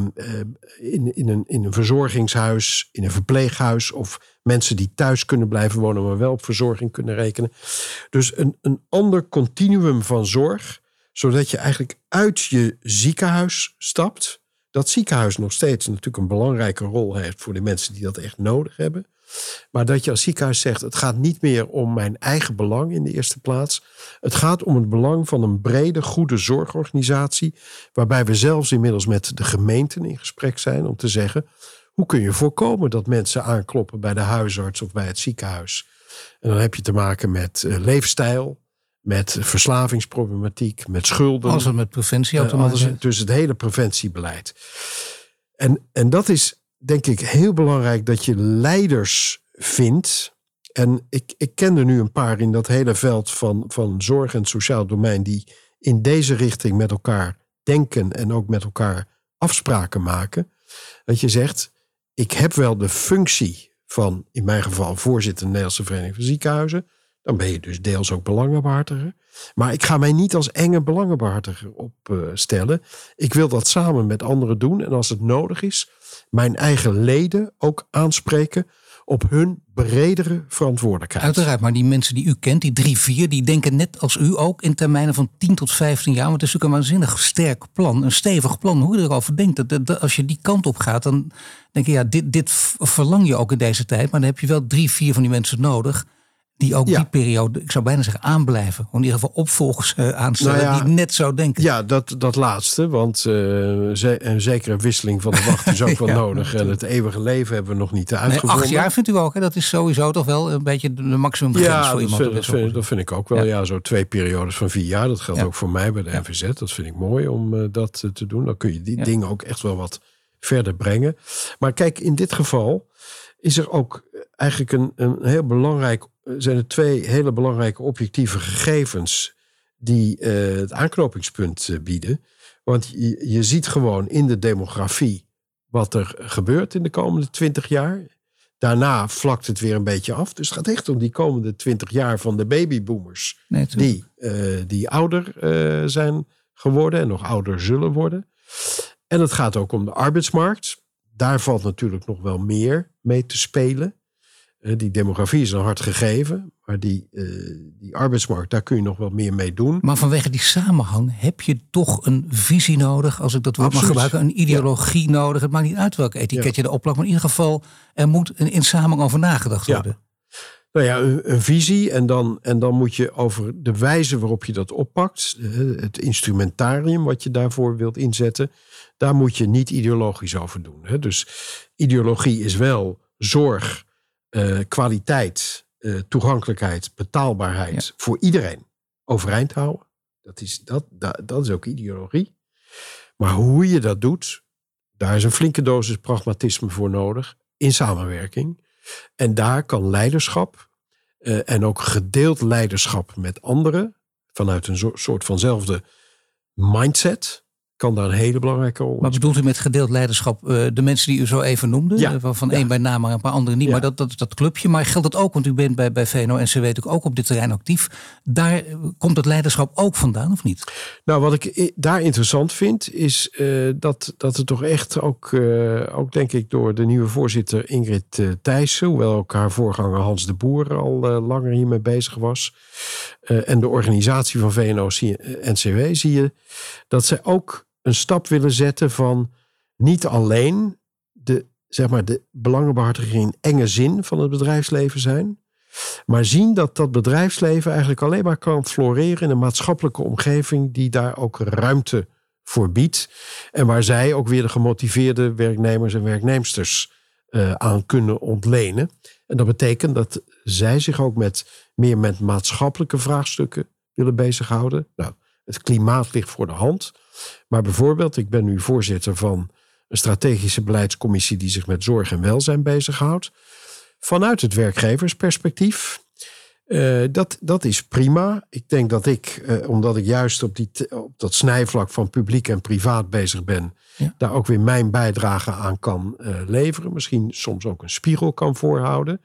in, in, een, in een verzorgingshuis, in een verpleeghuis of mensen die thuis kunnen blijven wonen, maar wel op verzorging kunnen rekenen. Dus een, een ander continuum van zorg, zodat je eigenlijk uit je ziekenhuis stapt. Dat ziekenhuis nog steeds natuurlijk een belangrijke rol heeft voor de mensen die dat echt nodig hebben. Maar dat je als ziekenhuis zegt: het gaat niet meer om mijn eigen belang in de eerste plaats. Het gaat om het belang van een brede, goede zorgorganisatie. Waarbij we zelfs inmiddels met de gemeenten in gesprek zijn om te zeggen: hoe kun je voorkomen dat mensen aankloppen bij de huisarts of bij het ziekenhuis? En dan heb je te maken met uh, leefstijl. met verslavingsproblematiek, met schulden. Als met preventie heeft. Dus het hele preventiebeleid. En, en dat is denk ik heel belangrijk dat je leiders vindt. En ik, ik ken er nu een paar in dat hele veld van, van zorg en sociaal domein die in deze richting met elkaar denken en ook met elkaar afspraken maken. Dat je zegt, ik heb wel de functie van, in mijn geval, voorzitter Nederlandse Vereniging van Ziekenhuizen. Dan ben je dus deels ook belangenbehartiger. Maar ik ga mij niet als enge belangenbehartiger opstellen. ik wil dat samen met anderen doen. En als het nodig is, mijn eigen leden ook aanspreken op hun bredere verantwoordelijkheid. Uiteraard, maar die mensen die u kent, die drie, vier, die denken net als u ook in termijnen van 10 tot 15 jaar. Want het is natuurlijk een waanzinnig sterk plan, een stevig plan. Hoe je erover denkt, als je die kant op gaat, dan denk je, ja, dit, dit verlang je ook in deze tijd. Maar dan heb je wel drie, vier van die mensen nodig die ook die periode, ik zou bijna zeggen, aanblijven. in ieder geval opvolgers uh, aanstellen nou die net zo denken. Ja, dat, dat laatste. Want uh, een zekere wisseling van de wacht is ook wel nodig. En het eeuwige leven hebben we nog niet uitgevonden. Nee, acht jaar vindt u ook. Hè? Dat is sowieso toch wel een beetje de maximum ja, voor iemand. Vind, dat, vind, dat vind ik ook wel. Ja. zo twee periodes van vier jaar. Dat geldt ook voor mij bij de NVZ. Dat vind ik mooi om uh, dat te doen. Dan kun je die dingen ook echt wel wat verder brengen. Maar kijk, in dit geval is er ook eigenlijk een, een heel belangrijk zijn er twee hele belangrijke objectieve gegevens die uh, het aanknopingspunt uh, bieden. Want je, je ziet gewoon in de demografie wat er gebeurt in de komende twintig jaar. Daarna vlakt het weer een beetje af. Dus het gaat echt om die komende twintig jaar van de babyboomers. Nee, die, uh, die ouder zijn geworden en nog ouder zullen worden. En het gaat ook om de arbeidsmarkt. Daar valt natuurlijk nog wel meer mee te spelen. Die demografie is een hard gegeven, maar die, uh, die arbeidsmarkt, daar kun je nog wat meer mee doen. Maar vanwege die samenhang heb je toch een visie nodig, als ik dat woord mag gebruiken, een ideologie nodig. Het maakt niet uit welke etiket je erop plakt, maar in ieder geval, er moet in, in samenhang over nagedacht worden. Nou ja, een, een, visie en dan, en dan moet je over de wijze waarop je dat oppakt, het instrumentarium wat je daarvoor wilt inzetten, daar moet je niet ideologisch over doen. Dus ideologie is wel zorg uh, kwaliteit, uh, toegankelijkheid, betaalbaarheid voor iedereen overeind houden. Dat is, dat, dat, dat is ook ideologie. Maar hoe je dat doet, daar is een flinke dosis pragmatisme voor nodig in samenwerking. En daar kan leiderschap uh, en ook gedeeld leiderschap met anderen vanuit een soort vanzelfde mindset kan daar een hele belangrijke rol Maar bedoelt u met gedeeld leiderschap uh, de mensen die u zo even noemde? Ja. Uh, van één bij naam, maar een paar anderen niet. Maar dat, dat, dat clubje. Maar geldt dat ook, want u bent bij, bij VNO-NCW natuurlijk ook op dit terrein actief. Daar eh, komt het leiderschap ook vandaan, of niet? Nou, wat ik daar interessant vind, is uh, dat, dat het toch echt ook, ook denk ik door de nieuwe voorzitter Ingrid Thijssen, hoewel ook haar voorganger Hans de Boer al langer hiermee bezig was, en de organisatie van VNO-NCW, zie je dat zij ook een stap willen zetten van niet alleen de, zeg maar, de belangenbehartiging in enge zin van het bedrijfsleven zijn, maar zien dat dat bedrijfsleven eigenlijk alleen maar kan floreren in een maatschappelijke omgeving die daar ook ruimte voor biedt. En waar zij ook weer de gemotiveerde werknemers en werknemsters uh, aan kunnen ontlenen. En dat betekent dat zij zich ook met, meer met maatschappelijke vraagstukken willen bezighouden. Nou, het klimaat ligt voor de hand. Maar bijvoorbeeld, ik ben nu voorzitter van een strategische beleidscommissie die zich met zorg en welzijn bezighoudt. Vanuit het werkgeversperspectief. Uh, dat, dat is prima. Ik denk dat ik, uh, omdat ik juist op, die, op dat snijvlak van publiek en privaat bezig ben, ja. daar ook weer mijn bijdrage aan kan uh, leveren. Misschien soms ook een spiegel kan voorhouden.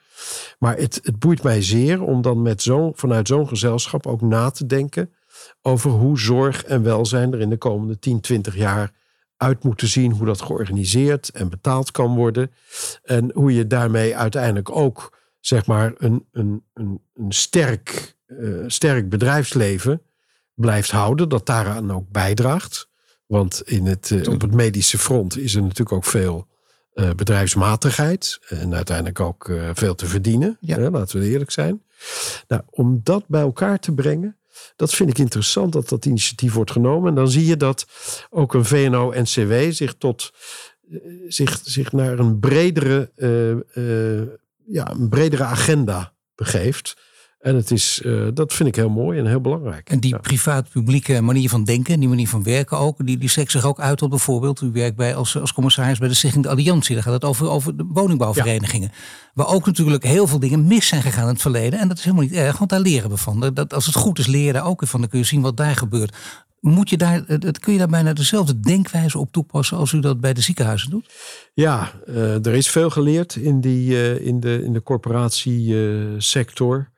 Maar het, het boeit mij zeer om dan met zo, vanuit zo'n gezelschap ook na te denken over hoe zorg en welzijn er in de komende 10, 20 jaar uit moeten zien. Hoe dat georganiseerd en betaald kan worden. En hoe je daarmee uiteindelijk ook zeg maar een, een, een, een sterk, uh, sterk bedrijfsleven blijft houden. Dat daaraan ook bijdraagt. Want in het, uh, op het medische front is er natuurlijk ook veel uh, bedrijfsmatigheid. En uiteindelijk ook veel te verdienen. Ja. Laten we eerlijk zijn. Nou, om dat bij elkaar te brengen dat vind ik interessant dat dat initiatief wordt genomen. En dan zie je dat ook een VNO-NCW zich tot eh, zich, zich naar een bredere, uh, uh, ja, een bredere agenda begeeft. En het is, uh, dat vind ik heel mooi en heel belangrijk. En die privaat-publieke manier van denken, die manier van werken ook, die, die strekt zich ook uit tot bijvoorbeeld, u werkt bij als, als commissaris bij de Stichting de Alliantie. Daar gaat het over, over de woningbouwverenigingen. Waar ook natuurlijk heel veel dingen mis zijn gegaan in het verleden. En dat is helemaal niet erg, want daar leren we van. Dat, als het goed is, leren daar ook van. Dan kun je zien wat daar gebeurt. Moet je daar, kun je daar bijna dezelfde denkwijze op toepassen als u dat bij de ziekenhuizen doet? Ja, uh, er is veel geleerd in, die, uh, in, de, in de corporatiesector.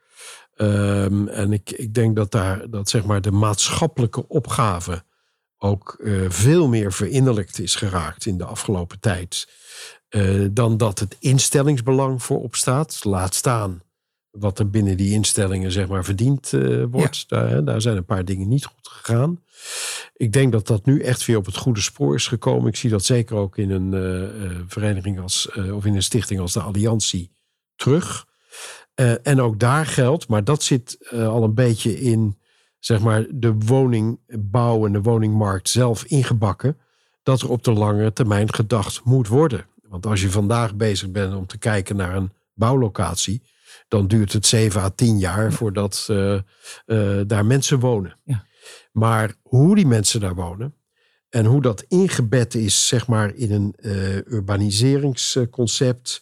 Um, en ik, ik denk dat daar dat zeg maar de maatschappelijke opgave ook uh, veel meer verinnerlijkt is geraakt in de afgelopen tijd. dan dat het instellingsbelang voorop staat. Laat staan wat er binnen die instellingen zeg maar verdiend wordt. Ja. Daar, daar zijn een paar dingen niet goed gegaan. Ik denk dat dat nu echt weer op het goede spoor is gekomen. Ik zie dat zeker ook in een vereniging als, of in een stichting als de Alliantie terug. En ook daar geldt, maar dat zit al een beetje in zeg maar, de woningbouw en de woningmarkt zelf ingebakken. Dat er op de lange termijn gedacht moet worden. Want als je vandaag bezig bent om te kijken naar een bouwlocatie, dan duurt het 7 à 10 jaar voordat daar mensen wonen. Ja. Maar hoe die mensen daar wonen en hoe dat ingebed is, zeg maar, in een urbaniseringsconcept.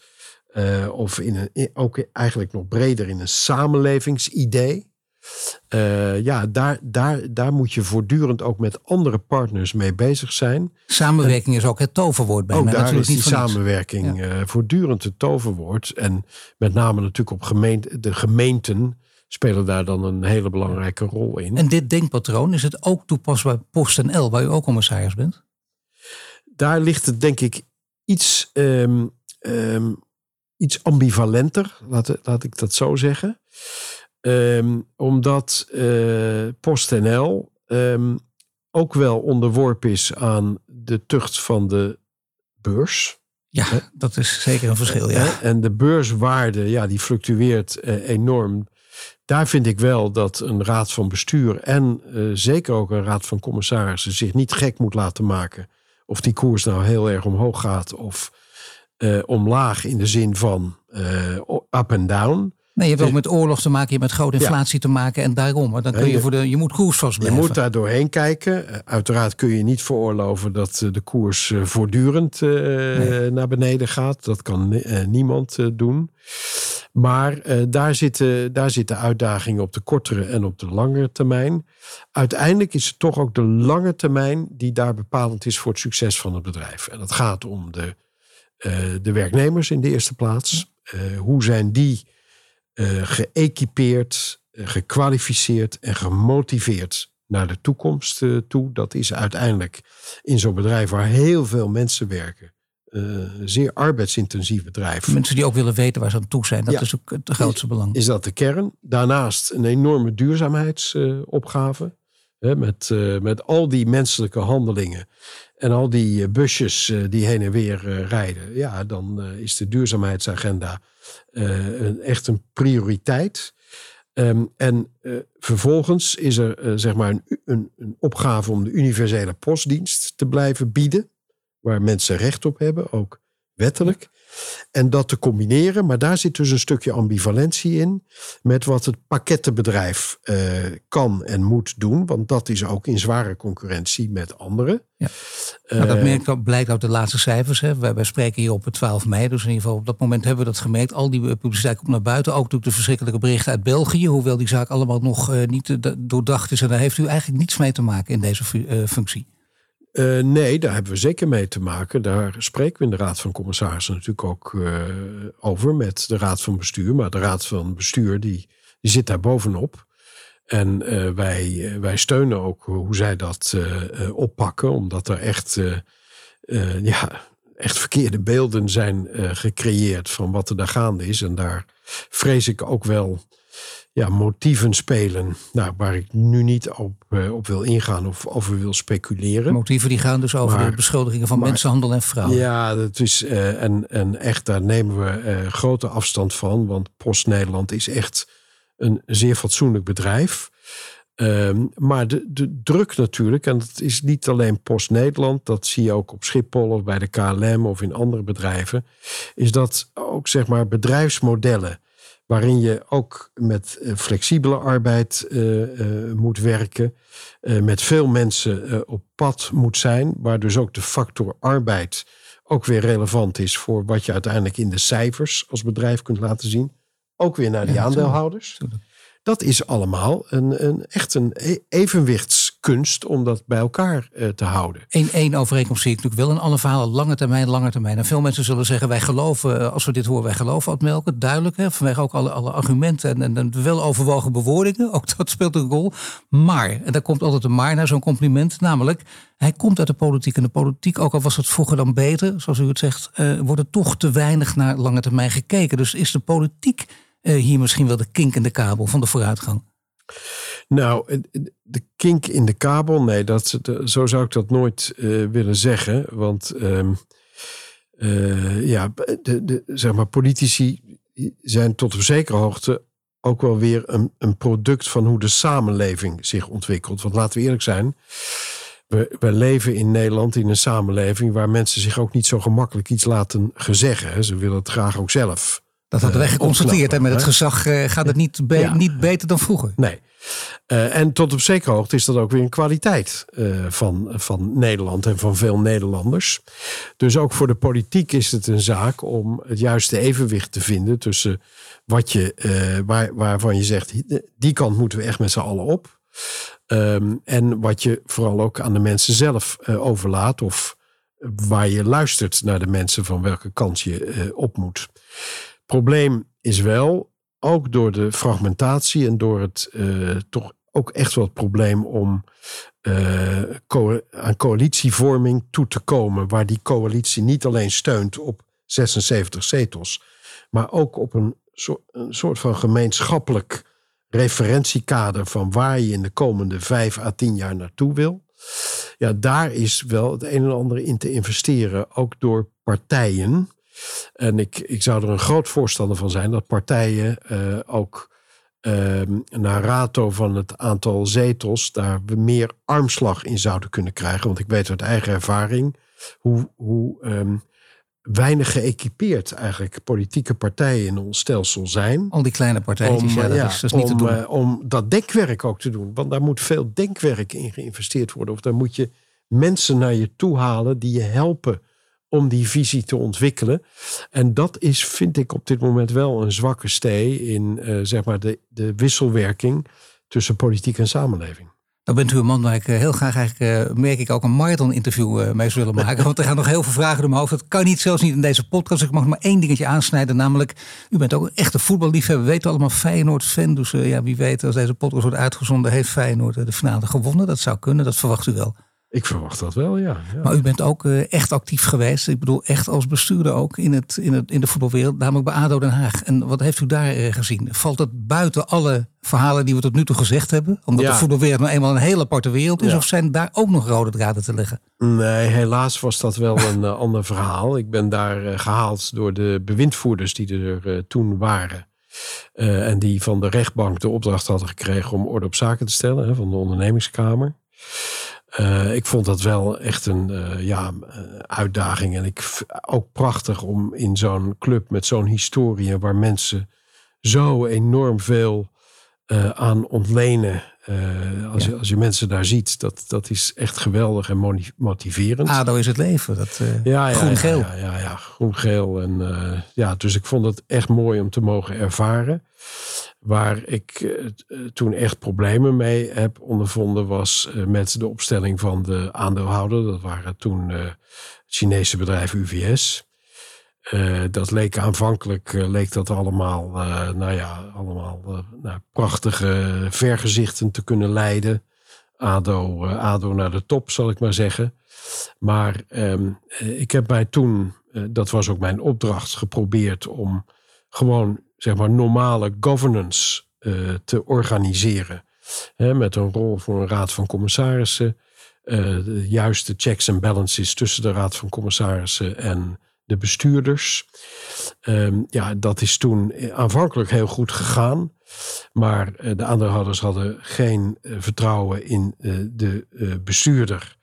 Uh, of in een, ook eigenlijk nog breder in een samenlevingsidee. Uh, ja, daar, daar, daar moet je voortdurend ook met andere partners mee bezig zijn. Samenwerking is ook het toverwoord bij ook mij. Daar is die samenwerking ja. voortdurend het toverwoord. En met name natuurlijk op gemeente, de gemeenten spelen daar dan een hele belangrijke rol in. En dit denkpatroon, is het ook toepasbaar bij PostNL, waar u ook commissaris bent? Daar ligt het denk ik iets, um, um, iets ambivalenter, laat, laat ik dat zo zeggen. Um, omdat uh, PostNL ook wel onderworpen is aan de tucht van de beurs. Ja, dat is zeker een verschil. Ja. En de beurswaarde, ja, die fluctueert uh, enorm daar vind ik wel dat een raad van bestuur en uh, zeker ook een raad van commissarissen zich niet gek moet laten maken. Of die koers nou heel erg omhoog gaat of uh, omlaag in de zin van uh, up and down. Nee, je hebt ook met oorlog te maken, je hebt met grote inflatie ja. te maken en daarom. Maar dan kun je, voor de, je moet koersvast blijven. Je moet daar doorheen kijken. Uiteraard kun je niet veroorloven dat de koers voortdurend nee. naar beneden gaat. Dat kan niemand doen. Maar daar, zitten, daar zitten uitdagingen op de kortere en op de langere termijn. Uiteindelijk is het toch ook de lange termijn die daar bepalend is voor het succes van het bedrijf. En dat gaat om de, de werknemers in de eerste plaats. Uh, hoe zijn die geëquipeerd, gekwalificeerd en gemotiveerd naar de toekomst toe? Dat is uiteindelijk in zo'n bedrijf waar heel veel mensen werken uh, zeer arbeidsintensief bedrijf. Mensen die ook willen weten waar ze aan toe zijn, dat ja. is ook het grootste belang. Is dat de kern? Daarnaast een enorme duurzaamheidsopgave. Uh, met, uh, met al die menselijke handelingen en al die busjes die heen en weer rijden. Ja, dan is de duurzaamheidsagenda echt een prioriteit. Um, en vervolgens is er zeg maar een, een, een opgave om de universele postdienst te blijven bieden waar mensen recht op hebben, ook wettelijk. En dat te combineren, maar daar zit dus een stukje ambivalentie in met wat het pakkettenbedrijf uh, kan en moet doen, want dat is ook in zware concurrentie met anderen. Ja. Uh, dat merkt, blijkt uit de laatste cijfers. Hè. Wij, wij, spreken hier op het 12 mei, dus in ieder geval op dat moment hebben we dat gemerkt. Al die publiciteit komt naar buiten, ook natuurlijk de verschrikkelijke berichten uit België, hoewel die zaak allemaal nog uh, niet doordacht is. En daar heeft u eigenlijk niets mee te maken in deze functie. Uh, nee, daar hebben we zeker mee te maken. Daar spreken we in de Raad van Commissarissen natuurlijk ook uh, over met de Raad van Bestuur. Maar de Raad van Bestuur die, zit daar bovenop. En uh, wij, wij steunen ook hoe zij dat oppakken, omdat er echt, ja, echt verkeerde beelden zijn gecreëerd van wat er daar gaande is. En daar vrees ik ook wel ja, motieven spelen. Nou, waar ik nu niet op, uh, op wil ingaan of over wil speculeren. Motieven die gaan dus over maar, de beschuldigingen van maar, mensenhandel en vrouwen. Ja, dat is, uh, en, en echt, daar nemen we uh, grote afstand van. Want Post Nederland is echt een zeer fatsoenlijk bedrijf. Ehm, maar de, de druk natuurlijk, en dat is niet alleen Post Nederland, dat zie je ook op Schiphol of bij de KLM of in andere bedrijven, is dat ook zeg maar bedrijfsmodellen waarin je ook met flexibele arbeid moet werken, met veel mensen op pad moet zijn, waar dus ook de factor arbeid ook weer relevant is voor wat je uiteindelijk in de cijfers als bedrijf kunt laten zien. Ook weer naar die aandeelhouders. Dat is allemaal een, een, echt een e-, evenwichtskunst om dat bij elkaar uh, te houden. Eén één overeenkomst zie ik natuurlijk wel in alle verhalen. Lange termijn, lange termijn. En veel mensen zullen zeggen, wij geloven, eh, als we dit horen, wij geloven het melken. Duidelijk, hè, vanwege ook alle, alle argumenten en, en, wel overwogen bewoordingen. Ook dat speelt een rol. Maar, en daar komt altijd een maar naar zo'n compliment. Namelijk, hij komt uit de politiek. En de politiek, ook al was het vroeger dan beter, zoals u het zegt, uh, wordt er toch te weinig naar lange termijn gekeken. Dus is de politiek hier misschien wel de kink in de kabel van de vooruitgang? Nou, de kink in de kabel, nee, dat, zo zou ik dat nooit uh, willen zeggen. Want um, uh, ja, de, de, zeg maar, politici zijn tot op zekere hoogte ook wel weer een, een product van hoe de samenleving zich ontwikkelt. Want laten we eerlijk zijn, we, we, leven in Nederland in een samenleving waar mensen zich ook niet zo gemakkelijk iets laten gezeggen. Ze willen het graag ook zelf. Dat hadden wij eh, geconstateerd. En met het gezag uh, gaat het niet, be niet beter dan vroeger. Nee. Uh, en tot op zekere hoogte is dat ook weer een kwaliteit uh, van, van Nederland en van veel Nederlanders. Dus ook voor de politiek is het een zaak om het juiste evenwicht te vinden tussen wat je, waar, waarvan je zegt, die kant moeten we echt met z'n allen op. Um, en wat je vooral ook aan de mensen zelf overlaat of waar je luistert naar de mensen van welke kant je op moet. Probleem is wel, ook door de fragmentatie en door het uh, toch ook echt wel het probleem om co aan coalitievorming toe te komen, waar die coalitie niet alleen steunt op 76 zetels, maar ook op een, een soort van gemeenschappelijk referentiekader van waar je in de komende vijf à tien jaar naartoe wil. Ja, daar is wel het een en ander in te investeren, ook door partijen. En ik, ik zou er een groot voorstander van zijn dat partijen uh, ook uh, naar rato van het aantal zetels daar we meer armslag in zouden kunnen krijgen. Want ik weet uit eigen ervaring hoe, hoe um, weinig geëquipeerd eigenlijk politieke partijen in ons stelsel zijn. Al die kleine partijen, ja, dat, ja, is, dat is niet om, te doen. Uh, om dat denkwerk ook te doen. Want daar moet veel denkwerk in geïnvesteerd worden. Of daar moet je mensen naar je toe halen die je helpen om die visie te ontwikkelen. En dat is, vind ik op dit moment wel een zwakke stee in uh, zeg maar de, de wisselwerking tussen politiek en samenleving. Dan bent u een man waar ik eh, heel graag eigenlijk, uh, merk ik ook een marathon-interview mee zou willen maken. Want er gaan nog heel veel vragen door mijn hoofd. Dat kan niet, zelfs niet in deze podcast. Ik mag maar één dingetje aansnijden. Namelijk, u bent ook een echte voetballiefhebber. We weten allemaal Feyenoord-fan. Dus ja, wie weet, als deze podcast wordt uitgezonden, heeft Feyenoord de finale gewonnen. Dat zou kunnen, dat verwacht u wel. Ik verwacht dat wel, ja. ja. Maar u bent ook uh, echt actief geweest. Ik bedoel, echt als bestuurder ook in, het, in, het, in de voetbalwereld. Namelijk bij ADO Den Haag. En wat heeft u daar uh, gezien? Valt het buiten alle verhalen die we tot nu toe gezegd hebben? Omdat ja. de voetbalwereld nou eenmaal een hele aparte wereld is. Ja. Of zijn daar ook nog rode draden te leggen? Nee, helaas was dat wel een uh, ander verhaal. Ik ben daar gehaald door de bewindvoerders die er toen waren. en die van de rechtbank de opdracht hadden gekregen om orde op zaken te stellen. Hè, van de ondernemingskamer. Uh, ik vond dat wel echt een uh, ja, uitdaging. En ik ook prachtig om in zo'n club met zo'n historie, waar mensen zo enorm veel uh, aan ontlenen. als, ja. je, als je mensen daar ziet, dat, dat is echt geweldig en motiverend. ADO is het leven, dat ja, ja, groen-geel. Ja, ja, ja, groen-geel. En ja, dus ik vond het echt mooi om te mogen ervaren. Waar ik uh, toen echt problemen mee heb ondervonden was uh, met de opstelling van de aandeelhouder. Dat waren toen het Chinese bedrijf UVS. dat leek aanvankelijk leek dat allemaal, nou ja, allemaal prachtige vergezichten te kunnen leiden. ADO, ADO naar de top, zal ik maar zeggen. Maar um, ik heb mij toen, dat was ook mijn opdracht, geprobeerd om gewoon zeg maar, normale governance uh, te organiseren. Met een rol voor een raad van commissarissen. Uh, de juiste checks en balances tussen de raad van commissarissen en de bestuurders. Um, ja, dat is toen aanvankelijk heel goed gegaan. Maar uh, de aandeelhouders hadden geen vertrouwen in de bestuurder.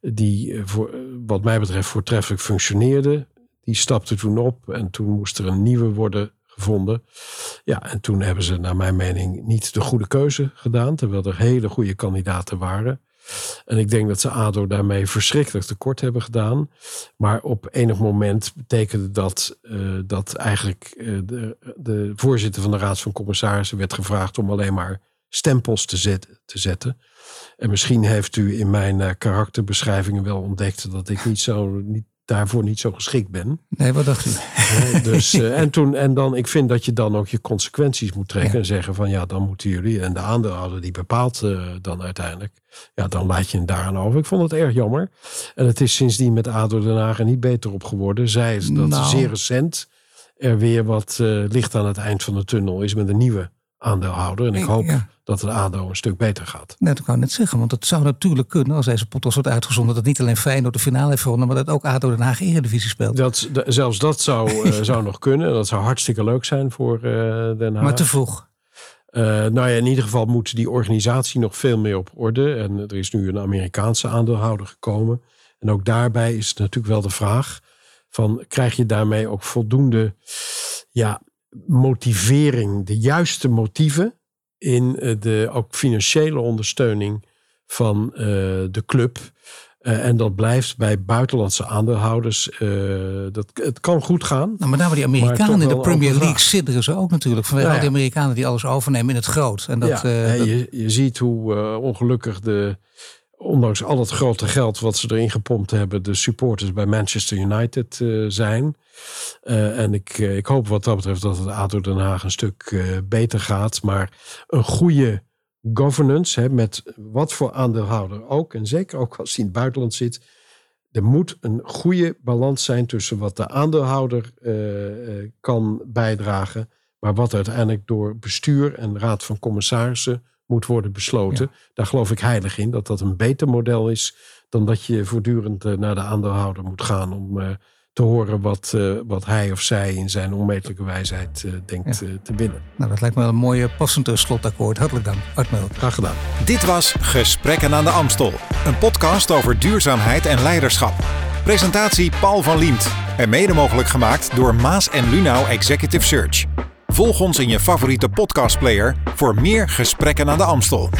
Die voor, wat mij betreft voortreffelijk functioneerde. Die stapte toen op en toen moest er een nieuwe worden gevonden. Ja, en toen hebben ze naar mijn mening niet de goede keuze gedaan. Terwijl er hele goede kandidaten waren. En ik denk dat ze ADO daarmee verschrikkelijk tekort hebben gedaan. Maar op enig moment betekende dat uh, dat eigenlijk uh, de, de, voorzitter van de Raad van Commissarissen werd gevraagd om alleen maar stempels te, zet, te zetten. En misschien heeft u in mijn uh, karakterbeschrijvingen wel ontdekt dat ik niet zo, niet, daarvoor niet zo geschikt ben. Nee, wat dacht u? dus, uh, en, toen, en dan, ik vind dat je dan ook je consequenties moet trekken ja. en zeggen van ja, dan moeten jullie en de aandeelhouder die bepaalt uh, dan uiteindelijk, ja, dan laat je het daaraan over. Ik vond het erg jammer. En het is sindsdien met ADO Den Haag er niet beter op geworden. Zij is dat nou. zeer recent er weer wat uh, licht aan het eind van de tunnel is met een nieuwe aandeelhouder. En ik hoop ja. dat het ADO een stuk beter gaat. Net, ik wou net zeggen, want het zou natuurlijk kunnen als deze podcast wordt uitgezonden. Dat niet alleen Feyenoord de finale heeft gewonnen, maar dat ook ADO Den Haag Eredivisie speelt. Dat, zelfs dat zou, uh, zou nog kunnen. Dat zou hartstikke leuk zijn voor uh, Den Haag. Maar te vroeg. Uh, nou ja, in ieder geval moet die organisatie nog veel meer op orde. En er is nu een Amerikaanse aandeelhouder gekomen. En ook daarbij is het natuurlijk wel de vraag: van, krijg je daarmee ook voldoende ja, motivering, de juiste motieven in de ook financiële ondersteuning van uh, de club. Uh, en dat blijft bij buitenlandse aandeelhouders. Uh, dat, het kan goed gaan. Nou, maar nou, die Amerikanen in de Premier League sidderen ze ook natuurlijk. Vanwege ja. al die Amerikanen die alles overnemen in het groot. En dat, ja, dat... Je, je ziet hoe ongelukkig de ondanks al het grote geld wat ze erin gepompt hebben, de supporters bij Manchester United uh, zijn. Uh, en ik, uh, ik hoop wat dat betreft dat het ADO Den Haag een stuk beter gaat. Maar een goede governance, hè, met wat voor aandeelhouder ook, en zeker ook als hij in het buitenland zit. Er moet een goede balans zijn tussen wat de aandeelhouder kan bijdragen, maar wat uiteindelijk door bestuur en raad van commissarissen moet worden besloten. Ja. Daar geloof ik heilig in dat dat een beter model is dan dat je voortdurend uh, naar de aandeelhouder moet gaan om uh, te horen wat, uh, wat hij of zij in zijn onmetelijke wijsheid denkt ja. te winnen. Nou, dat lijkt me een mooie passend slotakkoord. Hartelijk dank, Art. Graag gedaan. Dit was Gesprekken aan de Amstel, een podcast over duurzaamheid en leiderschap. Presentatie Paul van Liemt en mede mogelijk gemaakt door Maas en Lunau Executive Search. Volg ons in je favoriete podcastplayer voor meer gesprekken aan de Amstel.